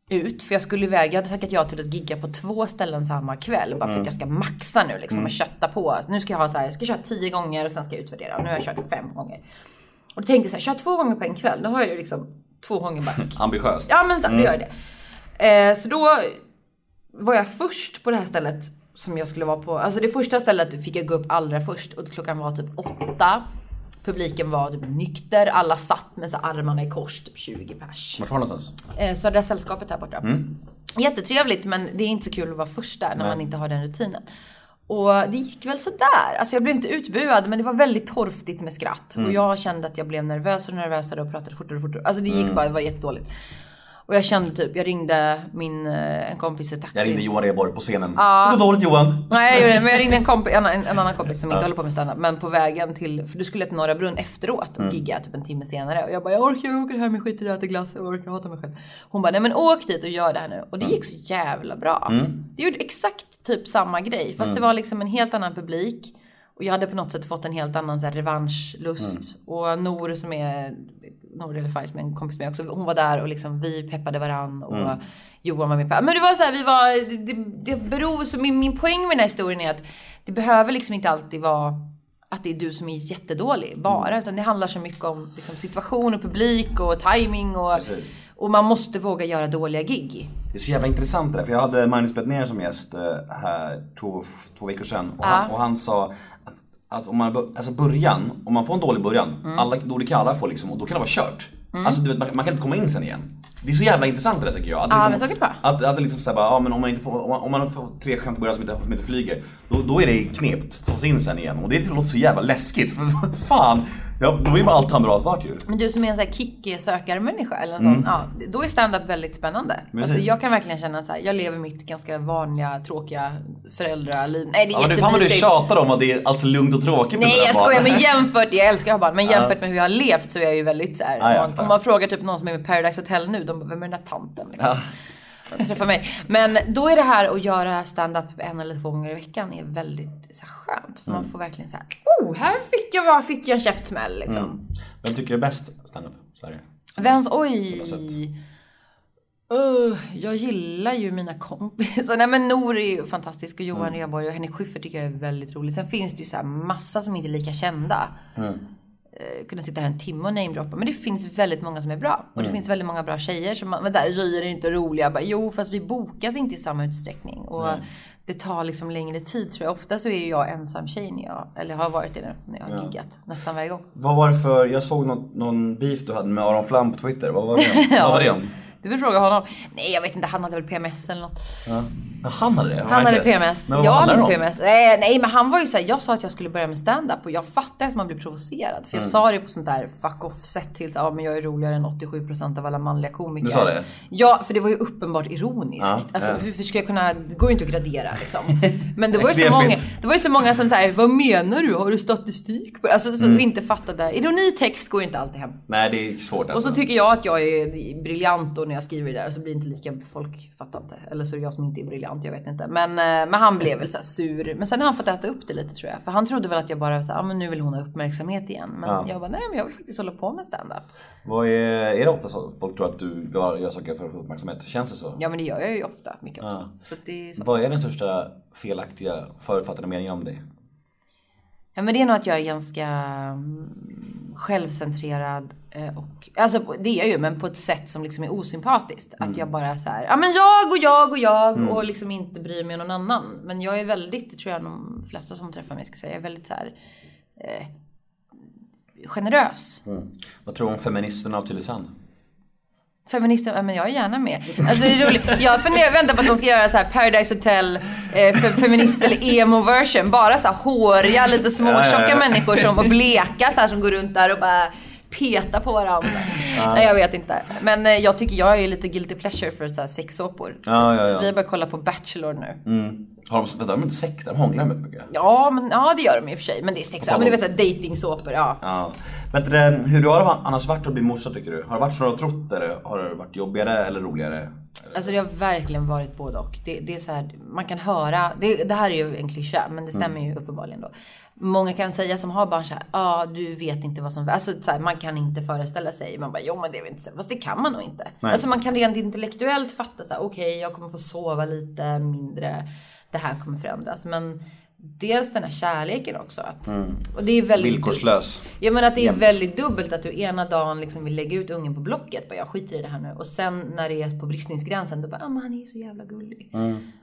ut. För jag skulle iväg, jag hade tackat ja till att gigga på två ställen samma kväll. Bara Mm. för att jag ska maxa nu liksom och kötta på. Nu ska jag ha så här, jag ska köra tio gånger och sen ska jag utvärdera. Och nu har jag kört fem gånger. Och då tänkte jag så här, kör två gånger på en kväll. Då har jag ju liksom två gånger back. Ambitiöst. Ja men så, då gör jag det. Eh, så då var jag först på det här stället som jag skulle vara på. Alltså det första stället fick jag gå upp allra först och klockan var typ åtta. Publiken var typ nykter, alla satt med så armarna i kors, typ 20 pers. Vart var någonstans? Eh, Södra sällskapet här borta. Mm. Jättetrevligt men det är inte så kul att vara först där när man inte har den rutinen. Och det gick väl sådär. Alltså jag blev inte utbuad men det var väldigt torftigt med skratt. Mm. Och jag kände att jag blev nervösare och nervösare och pratade fortare och fortare. Alltså det gick Mm. bara, det var jättedåligt. Och jag kände typ, jag ringde min, eh, en kompis i taxi. Jag ringde Johan Rheborg på scenen. Det går dåligt Johan. Nej jag gjorde det, men jag ringde en, kompis, en, en, annan kompis som inte håller på med standup. Men på vägen till, för du skulle till Norra Brunn efteråt och gigga typ en timme senare. Och jag bara, jag orkar, jag åker hem, jag skiter i att äta glass, jag orkar, jag hatar mig själv. Hon bara, nej men åk dit och gör det här nu. Och det gick så jävla bra. Det gjorde exakt typ samma grej. Fast det var liksom en helt annan publik. Och jag hade på något sätt fått en helt annan så här, revanschlust. Och Nor som är, Nor Elefaj som är en kompis med också, hon var där och liksom vi peppade varann. Och Johan var med på. Men det var så här, vi var, det, det beror, så min, min poäng med den här historien är att det behöver liksom inte alltid vara att det är du som är jättedålig bara. Utan det handlar så mycket om liksom, situation och publik och timing och, Precis. och man måste våga göra dåliga gig. Det är så jävla intressant det där, för jag hade Magnus Bettner som gäst eh, här två, två veckor sedan och, han, Ja. och han sa att, att om man, alltså början, om man får en dålig början, Mm. alla dåliga alla får liksom, då kan det vara kört. Alltså du vet, man, man kan inte komma in sen igen. Det är så jävla intressant det där tycker jag. Att, Ja, liksom, men så att, att det liksom såhär bara, ja men om man inte får, om man, om man får tre skämt i början som inte, som inte flyger, då, då är det knept att ta sig in sen igen. Och det låter så jävla läskigt, för fan, ja, då vill man alltid ha en bra start ju. Men du som är en sån här kick-sökarmänniska eller en sån, ja, då är stand-up väldigt spännande. Mm. Precis. Alltså jag kan verkligen känna så här, jag lever mitt ganska vanliga, tråkiga föräldraliv. Nej det är Ja, du, fan vad du jättemysigt. tjatar om att det är alltså lugnt och tråkigt Nej jag skojar men jämfört, jag älskar att ha barn, men jämfört med hur jag har levt så är jag ju väldigt så här, Ja, om, man, fattar. om man frågar typ någon som är med Paradise Hotel nu, de bara, vem är den där tanten? Liksom. Ja. Träffa mig. Men då är det här att göra stand-up en eller två gånger i veckan är väldigt så här, skönt. För man Mm. får verkligen så här, oh här fick jag, vad fick jag en käftsmäll liksom. Mm. Vem tycker du är bäst standup Sverige? Vems, oj. Uh, jag gillar ju mina kompisar. Nej men Nor är ju fantastisk och Johan Mm. Rheborg och Henrik Schyffert tycker jag är väldigt rolig. Sen finns det ju så här massa som inte är lika kända. Mm. Eh, kunna sitta här en timme och namedroppa. Men det finns väldigt många som är bra. Och Mm. det finns väldigt många bra tjejer som, men såhär, tjejer är inte roliga. Jag Bara, jo fast vi bokas inte i samma utsträckning. Och det tar liksom längre tid tror jag. Ofta så är jag ensam tjej när jag, eller har varit det när jag har giggat. Nästan varje gång. Vad var det för, jag såg någon, någon beef du hade med Aron Flam på Twitter, vad var det om? Vad var det om? Du vill fråga honom? Nej jag vet inte, han hade väl PMS eller något. Ja. Han hade det? Han hade PMS. Men jag hade inte? PMS. Nej, nej men han var ju såhär, jag sa att jag skulle börja med stand-up och jag fattar att man blir provocerad. För jag Mm. sa det på sånt där fuck off sätt till så, ja men jag är roligare än 87% av alla manliga komiker. Du sa det? Ja, för det var ju uppenbart ironiskt. Ja, alltså ja. hur, ska jag kunna, det går ju inte att gradera liksom. Men det var ju så många, det var ju så många som säger vad menar du? Har du statistik på? Alltså så Mm. inte fattade. Ironitext går ju inte alltid hem. Nej det är svårt Och alltså. så tycker jag att jag är briljant då när jag skriver det där så blir det inte lika, folk fattar inte. Eller så är det jag som inte är briljant, jag vet inte. Men, eh, men han blev väl så sur. Men sen har han fått äta upp det lite tror jag. För han trodde väl att jag bara så här, ah, men nu vill hon ha uppmärksamhet igen. Men Ja. jag bara, nej men jag vill faktiskt hålla på med stand-up. Vad är, är det ofta så folk tror att du gör, saker för att få uppmärksamhet? Känns det så? Ja men det gör jag ju ofta, mycket också. Ja. Så att det är så. Vad är den största felaktiga förutfattade meningen om dig? Ja men det är nog att jag är ganska självcentrerad eh, och, alltså det är jag ju men på ett sätt som liksom är osympatiskt. Att jag bara så här, ja men jag och jag och jag och liksom inte bryr mig om någon annan. Men jag är väldigt, det tror jag de flesta som träffar mig ska säga, jag är väldigt så här eh, generös. Vad tror du om feministerna av Tylösand? Feminister, ja men jag är gärna med. Alltså det är roligt. Jag funderar, väntar på att de ska göra så här Paradise Hotel, eh, fe, feminist eller emo version. Bara så här håriga, lite småtjocka människor som, och bleka så här som går runt där och bara petar på varandra. Nej jag vet inte. Men eh, jag tycker jag är lite guilty pleasure för så här sexsåpor. så Ja, att ja, ja. Vi har börjat kolla på Bachelor nu. Har de, vänta, de inte sex, de hånglar med mycket. Ja, men, ja det gör de i och för sig. Men det är sex, ja, men det är väl såhär datingsåpor, ja. Ja. Vet du, det, hur har det annars varit att bli morsa tycker du? Har det varit som du har trott eller har det varit jobbigare eller roligare? Alltså det har verkligen varit både och. Det, det är så här, man kan höra, det, det här är ju en klyscha men det stämmer ju uppenbarligen då. Många kan säga som har barn så här, ja ah, du vet inte vad som, alltså så här, man kan inte föreställa sig. Man bara, jo men det är inte så, fast det kan man nog inte. Nej. Alltså man kan rent intellektuellt fatta så här, okej jag kommer få sova lite mindre, det här kommer förändras. Men dels den här kärleken också. Att, och det är väldigt Villkorslös. Ja men att det är Jämt. väldigt dubbelt att du ena dagen liksom vill lägga ut ungen på Blocket. Bara jag skiter i det här nu. Och sen när det är på bristningsgränsen då bara, ah, men han är så jävla gullig.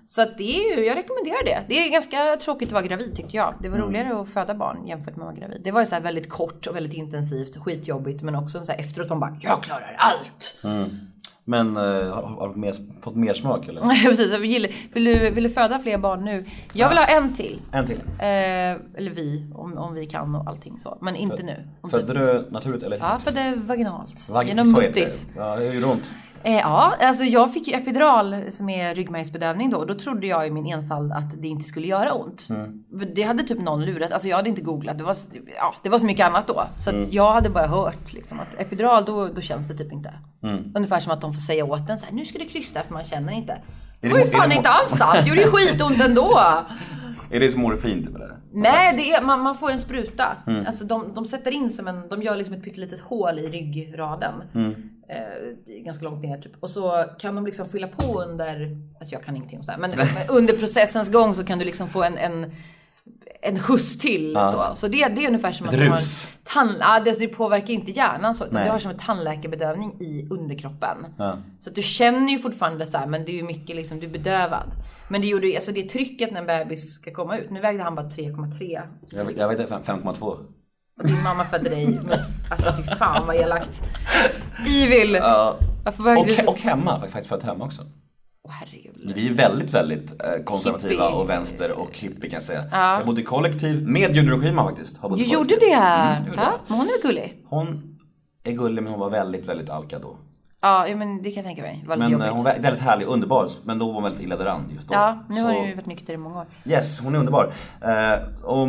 Så att det är ju, jag rekommenderar det. Det är ganska tråkigt att vara gravid tyckte jag. Det var roligare att föda barn jämfört med att vara gravid. Det var ju så väldigt kort och väldigt intensivt, skitjobbigt. Men också så här efteråt man bara, jag klarar allt. Men eh, har, du mer, fått mer smak eller? Precis, vill, vill, du, vill du föda fler barn nu? Jag vill ha en till. En till. Eh, eller vi, om, om vi kan och allting så. Men inte nu. Om Födde du naturligt eller? Ja, födde vaginalt. Vag- genom muttis. Ja, det gör ont. Eh, ja, alltså jag fick ju epidural som är ryggmärgsbedövning då. Då trodde jag i min enfald att det inte skulle göra ont. För Det hade typ någon lurat. Alltså jag hade inte googlat. Det var, ja, det var så mycket annat då. Så att jag hade bara hört liksom att epidural då, då känns det typ inte. Ungefär som att de får säga åt en så här, nu ska du krysta för man känner inte. Det var ju fan inte alls sant. Det gjorde ju skitont ändå. Är det som morfin typ eller? Nej, det är, man, man får en spruta. Alltså de, de sätter in som en, de gör liksom ett pyttelitet hål i ryggraden. Eh, ganska långt ner typ. Och så kan de liksom fylla på under, alltså jag kan ingenting om så här, men under processens gång så kan du liksom få en, en en skjuts till så. Så det, det är ungefär som Ett att du har tand, ja, det, det påverkar inte hjärnan så. Du har som en tandläkarbedövning i underkroppen. Ja. Så att du känner ju fortfarande så här, men det är ju mycket liksom, du är bedövad. Men det gjorde ju, alltså det trycket när en bebis ska komma ut. Nu vägde han bara 3,3. Jag, vet- jag fem- 5,2. Din mamma födde dig alltså fy fan vad elakt. Evil! Ja. Varför Och, och hemma, faktiskt född hemma också. Åh herregud. Vi är väldigt, väldigt eh, konservativa Hippie. och vänster och hippie kan jag säga. Jag bodde i kollektiv med Gudrun Schyman faktiskt. Har Du gjorde det? Mm, gjorde ja, det. men hon är gullig? Hon är gullig men hon var väldigt, väldigt alkad då. Ja, ja, men det kan jag tänka mig. Väldigt Men eh, jobbigt. hon var väldigt härlig underbar. Men då var hon väldigt illa däran just då. Ja, nu har hon ju varit nykter i många år. Yes, hon är underbar. Eh, och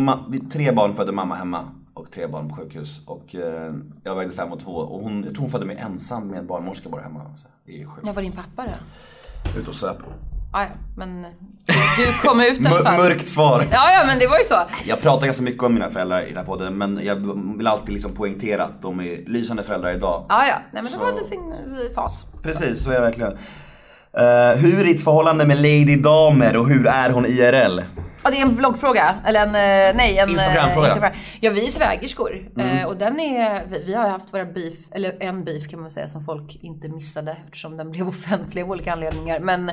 tre barn födde mamma hemma och tre barn på sjukhus. Och eh, jag vägde fem och två och hon, jag tror hon födde mig ensam med en barnmorska bara hemma. Så det är sjukt. Ja, var din pappa det? Ut och söp. Ja, ja, men du kom ut i alla fall. mörkt svar. Ja, ja, men det var ju så. Jag pratar ganska mycket om mina föräldrar i den här podden men jag vill alltid liksom poängtera att de är lysande föräldrar idag. Ja, ja. Nej, men Så- var lite sin fas. Precis, så är jag verkligen. Eh, hur är ditt förhållande med Lady Damer och hur är hon IRL? Ja, det är en bloggfråga. Eller en, eh, nej, en eh, Instagramfråga. Instagram. Ja, vi är svägerskor. Eh, och den är, vi, vi har haft våra beef, eller en beef kan man säga, som folk inte missade eftersom den blev offentlig av olika anledningar. Men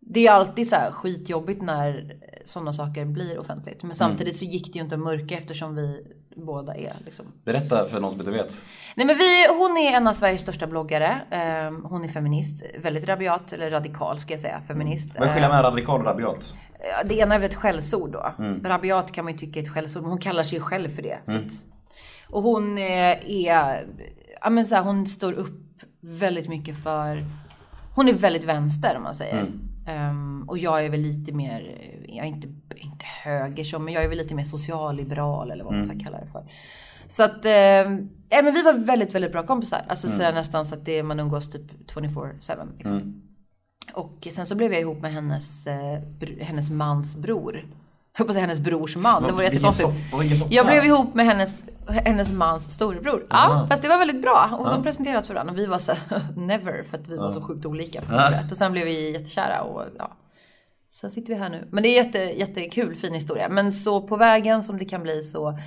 det är alltid så här skitjobbigt när sådana saker blir offentligt. Men samtidigt så gick det ju inte att mörka eftersom vi båda är liksom Berätta för någon som inte vet. Nej men vi, hon är en av Sveriges största bloggare. Ehm, hon är feminist. Väldigt rabiat, eller radikal ska jag säga. Feminist. Vad är skillnaden mellan radikal och rabiat? Det ena är väl ett skällsord då. Rabiat kan man ju tycka är ett skällsord, men hon kallar sig ju själv för det. Så att, och hon eh, är, ja men så här, hon står upp väldigt mycket för, hon är väldigt vänster om man säger. Ehm, och jag är väl lite mer, jag är inte, inte höger så, men jag är väl lite mer socialliberal eller vad man ska kalla det för. Så att, eh, ja, men vi var väldigt, väldigt bra kompisar. Alltså så där nästan så att det, man umgås typ 24-7 liksom. Och sen så blev jag ihop med hennes, eh, hennes mans bror. Jag på säga hennes brors man. Det var Vilken jättekonstigt. Jag blev ihop med hennes, hennes mans storebror. Ja, fast det var väldigt bra. Och de presenterade för varandra. Och vi var så never för att vi var så sjukt olika. på något. Och sen blev vi jättekära och ja. Så sitter vi här nu. Men det är jätte, jättekul, fin historia. Men så på vägen som det kan bli så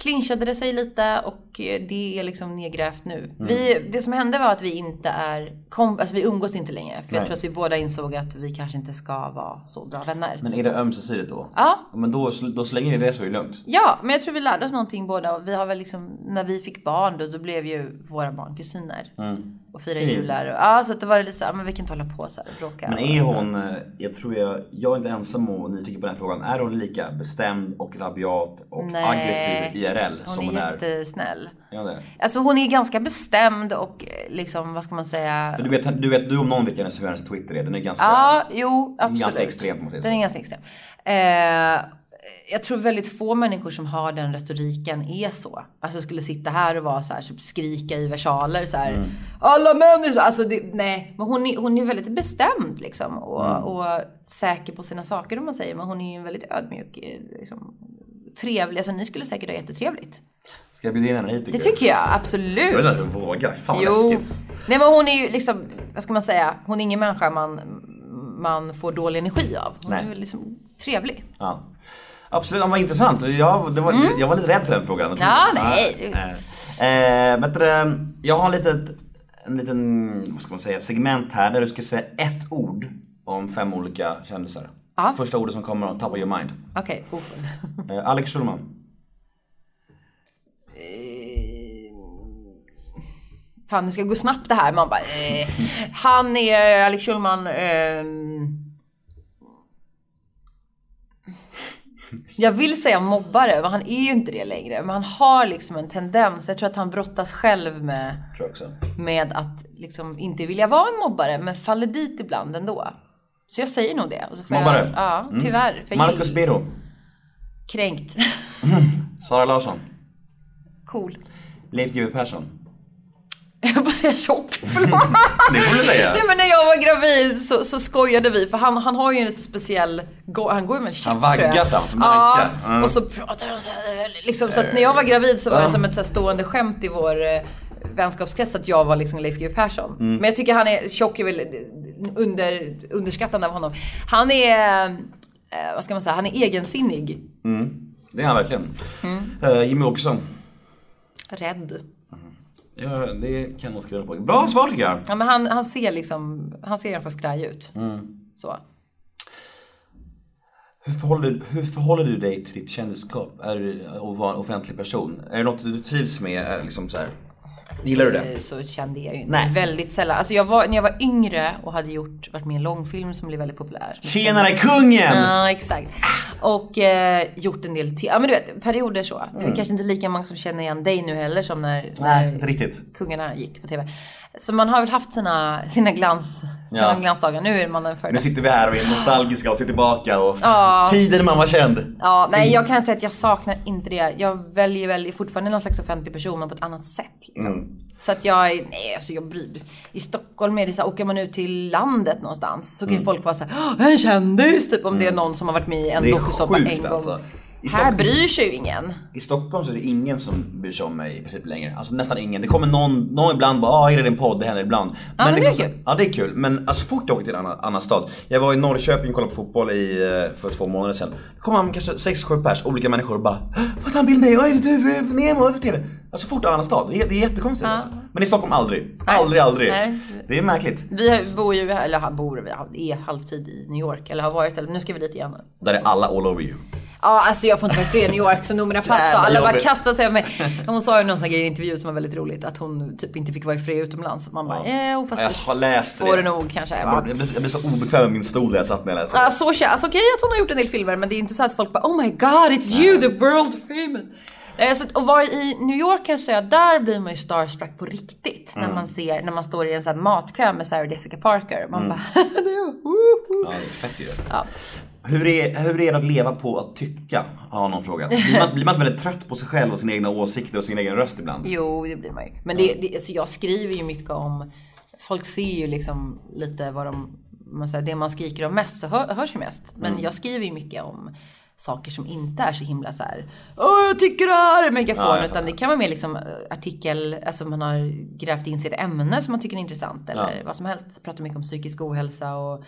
clinchade det sig lite och det är liksom nedgrävt nu. Mm. Vi, det som hände var att vi inte är, kom, alltså vi umgås inte längre. För Nej. jag tror att vi båda insåg att vi kanske inte ska vara så bra vänner. Men är det ömsesidigt då? Ja. Men då, då så länge det är det så är det lugnt. Ja, men jag tror vi lärde oss någonting båda. Vi har väl liksom, när vi fick barn då, då blev ju våra barn kusiner. Mm och fira Fint. jular. Och, ja, så att det var lite så men vi kan inte hålla på så här och bråka. Men är hon, eh, jag tror jag, jag är inte ensam och nyfiken på den frågan. Är hon lika bestämd och rabiat och Nej, aggressiv IRL som hon är? Hon är jättesnäll. Ja, det. Alltså hon är ganska bestämd och eh, liksom, vad ska man säga? För du vet, du vet du om någon vilken hennes Twitter är? Den är ganska, ja, jo, absolut. ganska extrem. Den är ganska extrem. Eh, jag tror väldigt få människor som har den retoriken är så. Alltså skulle sitta här och vara så här, typ skrika i versaler så här. Mm. Alla män Alltså det, nej, men hon är, hon är väldigt bestämd liksom. Och, mm. och säker på sina saker om man säger. Men hon är ju väldigt ödmjuk. Liksom, trevlig. Alltså ni skulle säkert ha jättetrevligt. Ska jag bjuda in henne hit? Det tycker jag, absolut. Jag vill att jag vågar. Fan vad jo. läskigt. Nej men hon är ju liksom, vad ska man säga, hon är ingen människa man, man får dålig energi av. Hon Nej. är liksom trevlig. Ja. Absolut, var intressant. Jag, var, mm. jag var lite rädd för den frågan. Ja, nej. Eh, eh, jag har lite, en liten, vad ska man säga, segment här där du ska säga ett ord om fem olika kändisar. Ja. Första ordet som kommer, top of your mind. Okej. Okay. eh, Alex Schulman. Eh, fan, det ska gå snabbt det här. Man bara, eh. Han är, Alex Schulman, eh, Jag vill säga mobbare, men han är ju inte det längre. Men han har liksom en tendens, jag tror att han brottas själv med, med att liksom inte vilja vara en mobbare, men faller dit ibland ändå. Så jag säger nog det. mobbare? Jag, ja, mm. tyvärr. Marcus Biro? Kränkt. Mm. Sara Larsson? Cool. Leif GW Persson? Jag höll på att säga tjock, förlåt. det får du säga. Nej men när jag var gravid så, så skojade vi, för han, han har ju en lite speciell, han går ju med en käpp Han vaggar fram som en anka. Mm. och så pratar han så här, liksom, så att när jag var gravid så var det som ett så stående skämt i vår eh, vänskapskrets att jag var liksom Leif GW Persson. Mm. Men jag tycker han är, tjock är väl under, underskattande av honom. Han är, eh, vad ska man säga, han är egensinnig. Mm. Det är han verkligen. Mm. Uh, Jimmy Åkesson. Rädd. Ja, det kan jag skriva på. Bra svar tycker jag. Ja, men han, han ser liksom, han ser ganska skraj ut. Mm. Så. Hur förhåller, hur förhåller du dig till ditt kändisskap? Är du att vara en offentlig person? Är det något du trivs med? Liksom så här? Gillar du det? Så kände jag ju inte. Nej. Väldigt sällan. Alltså jag var, när jag var yngre och hade gjort, varit med i en långfilm som blev väldigt populär. Tjenare kungen! Ja, exakt. Och eh, gjort en del till. Ja men du vet, perioder så. Det är mm. kanske inte lika många som känner igen dig nu heller som när, Nej, när riktigt. kungarna gick på TV. Så man har väl haft sina, sina, glans, sina ja. glansdagar. Nu är man den för Nu sitter vi här och är nostalgiska och ser tillbaka och ja. tiden man var känd. Ja, nej jag kan säga att jag saknar inte det. Jag väljer väl fortfarande någon slags offentlig person men på ett annat sätt. Liksom. Mm. Så att jag, nej alltså jag bryr I Stockholm är det så här, åker man ut till landet någonstans så kan mm. folk vara så här, en kändis typ om mm. det är någon som har varit med i en dokusåpa en gång. Alltså. Här bryr sig ju ingen. I Stockholm så är det ingen som bryr sig om mig i princip längre. Alltså nästan ingen. Det kommer någon, någon ibland bara ah, är det din podd? Det händer ibland. Ja, men, men det är liksom, kul. Ja det är kul. Men alltså fort jag åker till en annan, annan stad. Jag var i Norrköping och kollade på fotboll i, eh, för två månader sedan. Det kom man kanske 6-7 pers, olika människor och bara Får ta en bild med dig? Är det du? Nemo? Vad är det? Alltså fort annan stad. Det är, det är jättekonstigt ja. alltså. Men i Stockholm aldrig. Nej. Aldrig, aldrig. Nej. Det är märkligt. Vi bor ju, eller bor, vi är halvtid i New York. Eller har varit, eller nu ska vi dit igen. Där är alla all over you. Ja, alltså jag får inte vara i fred i New York så nog mina pass och alla bara kastar sig över mig. Hon sa ju någon sån grej i en intervju som var väldigt roligt att hon typ inte fick vara i fred utomlands. Man bara, ja. eh, fast jag har läst får det nog kanske. Jag blev, jag blev så obekväm med min stol när jag satt när jag läste det. Ja, så känns alltså, okej okay, att hon har gjort en del filmer men det är inte så att folk bara oh my god it's you the world famous. Eh, så att vara i New York kan jag säga, där blir man ju starstruck på riktigt. Mm. När man ser, när man står i en sån här matkö med Sarah Jessica Parker. Man mm. bara, det är, Ja, det är fett ju. Ja. Hur är, hur är det att leva på att tycka? Har någon frågat. Blir man, blir man inte väldigt trött på sig själv och sina egna åsikter och sin egen röst ibland? Jo, det blir man ju. Men det, det, alltså jag skriver ju mycket om, folk ser ju liksom lite vad de, man säger, det man skriker om mest så hör, hörs ju mest. Men mm. jag skriver ju mycket om saker som inte är så himla så här. Åh, jag tycker det här! Megafon. Ja, utan det kan vara mer liksom eh, artikel, alltså man har grävt in sig ett ämne som man tycker är intressant. Eller ja. vad som helst. Pratar mycket om psykisk ohälsa och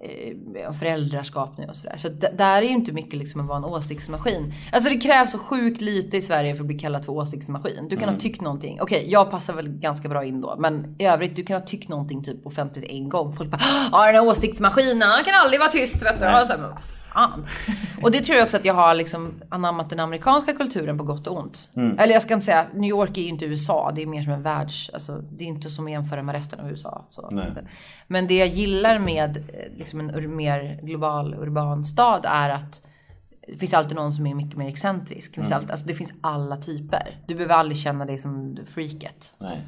eh, föräldraskap nu och sådär. Så d- där är ju inte mycket liksom att vara en åsiktsmaskin. Alltså det krävs så sjukt lite i Sverige för att bli kallad för åsiktsmaskin. Du kan ha tyckt någonting. Okej, jag passar väl ganska bra in då. Men i övrigt, du kan ha tyckt någonting typ offentligt en gång. Folk bara ja den här åsiktsmaskinen, han kan aldrig vara tyst vet du. Och så fan. Och det tror jag också att jag har liksom anammat den amerikanska kulturen på gott och ont. Eller jag ska inte säga, New York är ju inte USA. Det är mer som en världs, alltså det är inte som att jämföra med resten av USA. Men det jag gillar med eh, liksom en mer global urban stad är att det finns alltid någon som är mycket mer excentrisk. Det finns, alltid, alltså det finns alla typer. Du behöver aldrig känna dig som freaket. Nej.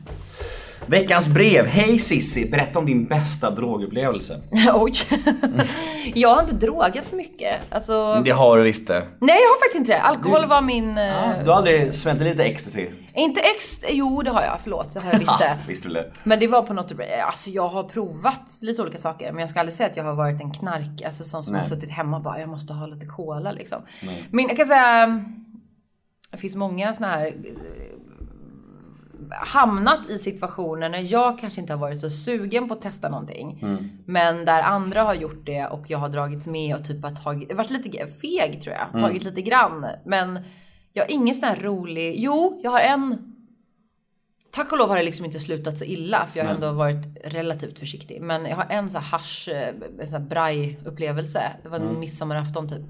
Veckans brev. Hej Sissi, berätta om din bästa drogupplevelse. Oj. jag har inte drogat så mycket. Alltså, Det har du visst det. nej jag har faktiskt inte det. Alkohol var min... eh, Alltså, du har aldrig smält lite ecstasy? Inte ex... Jo det har jag, förlåt. Så har jag visst det. Visst eller? Men det var på något Alltså jag har provat lite olika saker. Men jag ska aldrig säga att jag har varit en knark. Alltså sån som Nej. har suttit hemma och bara jag måste ha lite cola liksom. Men jag kan säga. Det finns många såna här. eh, Hamnat i situationer när jag kanske inte har varit så sugen på att testa någonting. Men där andra har gjort det och jag har dragits med och typ har tagit, varit lite feg tror jag. Tagit lite grann. Men jag har ingen sån här rolig, jo jag har en Tack och lov har det liksom inte slutat så illa för jag har ändå varit relativt försiktig. Men jag har en sån här hasch, eh, en sån här braj upplevelse. Det var en midsommarafton typ.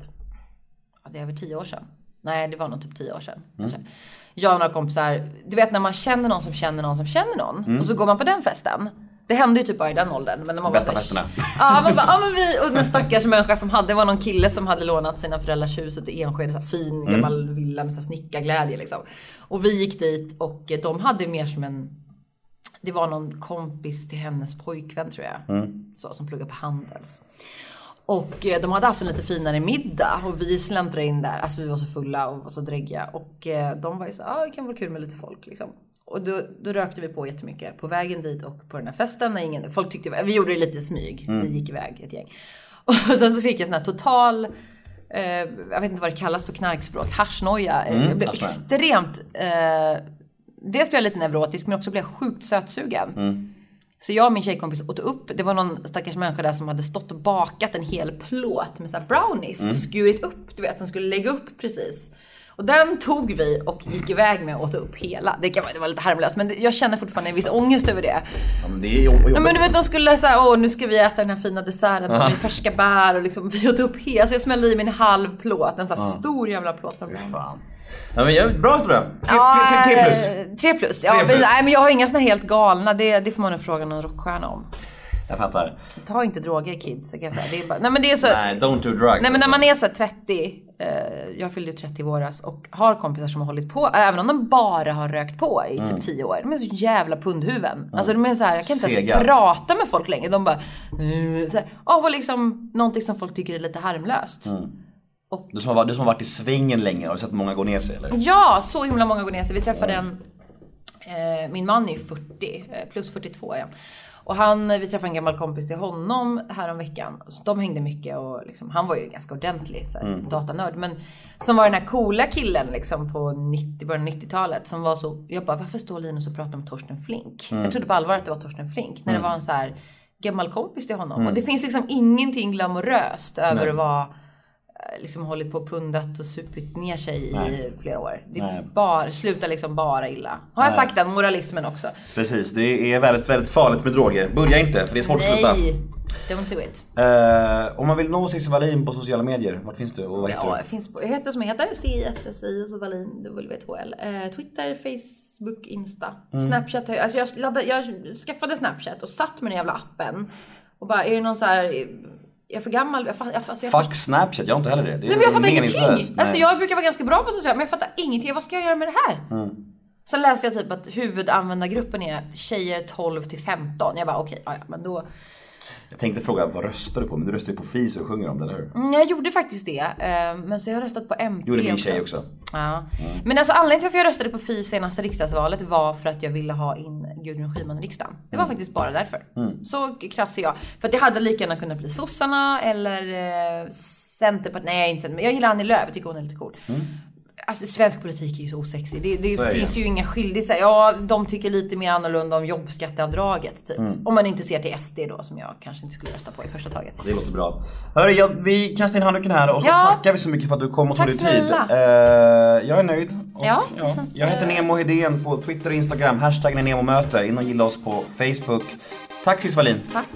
Det är över tio år sedan. Nej, det var nog typ tio år sedan. Kanske. Jag och några kompisar, du vet när man känner någon som känner någon som känner någon. Och så går man på den festen. Det hände ju typ bara i den åldern. Men när man Bästa festerna. Ja, man bara, ja men vi, och den stackars människa som hade, det var någon kille som hade lånat sina föräldrars hus ute i Enskede, så fin gammal villa med så snickarglädje liksom. Och vi gick dit och eh, de hade mer som en, det var någon kompis till hennes pojkvän tror jag. Så, som pluggade på Handels. Och eh, de hade haft en lite finare middag och vi släntrade in där. Alltså vi var så fulla och var så dräggiga. Och eh, de var ju så ja ah, det kan vara kul med lite folk liksom. Och då, då rökte vi på jättemycket på vägen dit och på den här festen. När ingen, folk tyckte, vi gjorde det lite i smyg. Vi gick iväg ett gäng. Och sen så fick jag sån här total, eh, jag vet inte vad det kallas på knarkspråk, haschnoja. Eh, jag blev extremt, eh, dels blev jag lite neurotisk men också blev jag sjukt sötsugen. Så jag och min tjejkompis åt upp, det var någon stackars människa där som hade stått och bakat en hel plåt med så brownies, skurit upp, du vet, som skulle lägga upp precis. Och den tog vi och gick iväg med och åt upp hela. Det, kan, det var lite harmlöst men det, jag känner fortfarande en viss ångest över det. Ja, men det är jobb- jobbigt. Ja, men du vet de skulle säga åh nu ska vi äta den här fina desserten med färska bär och liksom vi åt upp hela. Så jag smällde i mig en halv plåt, en sån här stor jävla plåt. av brownies. Ja, men jag, bra tror jag. Tre, Ja, tre, plus. eh, Tre plus. Ja, Tre men, nej, men jag har inga såna helt galna. Det, det får man nog fråga någon rockstjärna om. Jag fattar. Ta inte droger kids. kan Jag säga. Det är bara, nej men det är så. Nej, don't do drugs. Nej men när alltså. man är så här 30, eh, jag fyllde ju 30 i våras och har kompisar som har hållit på, även om de bara har rökt på i typ 10 år. De är så jävla pundhuvuden. Alltså de är så här, jag kan inte ens Sega. prata med folk längre. De bara, mm, så här, av och liksom någonting som folk tycker är lite harmlöst. Du som, har, varit- du som har varit i svängen länge, har du sett många gå ner sig eller? Ja, så himla många går ner sig. Vi träffade en, eh, min man är ju 40, eh, plus 42 är han. Och han, vi träffade en gammal kompis till honom häromveckan. Så de hängde mycket och liksom, han var ju ganska ordentlig så här, datanörd. Men som var den här coola killen liksom på 90, början av 90-talet som var så, jag bara varför står Linus och pratar om Torsten Flink? Jag trodde på allvar att det var Torsten Flink. När det var en så här gammal kompis till honom. Och det finns liksom ingenting glamoröst över att vara eh, liksom hållit på och pundat och supit ner sig i flera år. Det Nej. bara, slutar liksom bara illa. Har jag sagt den moralismen också? Precis, det är väldigt, väldigt farligt med droger. Börja inte, för det är svårt att sluta. Nej, don't do it. Eh, om man vill nå Cissi Wallin på sociala medier, vart finns du och vad heter Ja, du? jag, finns på, jag heter som jag heter, CSSI och så Wallin W2L. Eh, Twitter, Facebook, Insta. Mm. Snapchat, alltså jag, laddade, jag skaffade Snapchat och satt med den jävla appen. Och bara, är det någon så här... Jag är för gammal. Jag, alltså jag Fuck Snapchat, jag har inte heller det. det Nej men jag fattar ingenting. Alltså jag brukar vara ganska bra på sociala men jag fattar ingenting. Vad ska jag göra med det här? Mm. Sen läste jag typ att huvudanvändargruppen är tjejer 12 till 15. Jag bara okej, ja, ja, men då. Jag tänkte fråga, vad röstar du på? Men du röstar ju på FIS och sjunger om det, eller hur? Mm, jag gjorde faktiskt det. eh, Men så jag har röstat på MP gjorde min tjej också. Ja. Men alltså anledningen till varför jag röstade på Fi senaste riksdagsvalet var för att jag ville ha in Gudrun Schyman i riksdagen. Det var Mm. faktiskt bara därför. Så krass är jag. För att det hade lika gärna kunnat bli sossarna eller eh, Centerpartiet. Nej, inte Centerpartiet. Jag gillar Annie Lööf. Jag tycker hon är lite cool. Alltså svensk politik är ju så osexig. Det, det är finns ju inga skillnader. Ja, de tycker lite mer annorlunda om jobbskatteavdraget typ. Mm. Om man inte ser till SD då som jag kanske inte skulle rösta på i första taget. Det låter bra. Hörru, jag, vi kastar in handduken här och så Ja. tackar vi så mycket för att du kom och tog dig tid. Eh, jag är nöjd. Och, Ja, det känns, jag heter eh, Nemo Hedén på Twitter och Instagram. Hashtaggen är NEMOMÖTE. In och gilla oss på Facebook. Tack Cissi Wallin. Tack.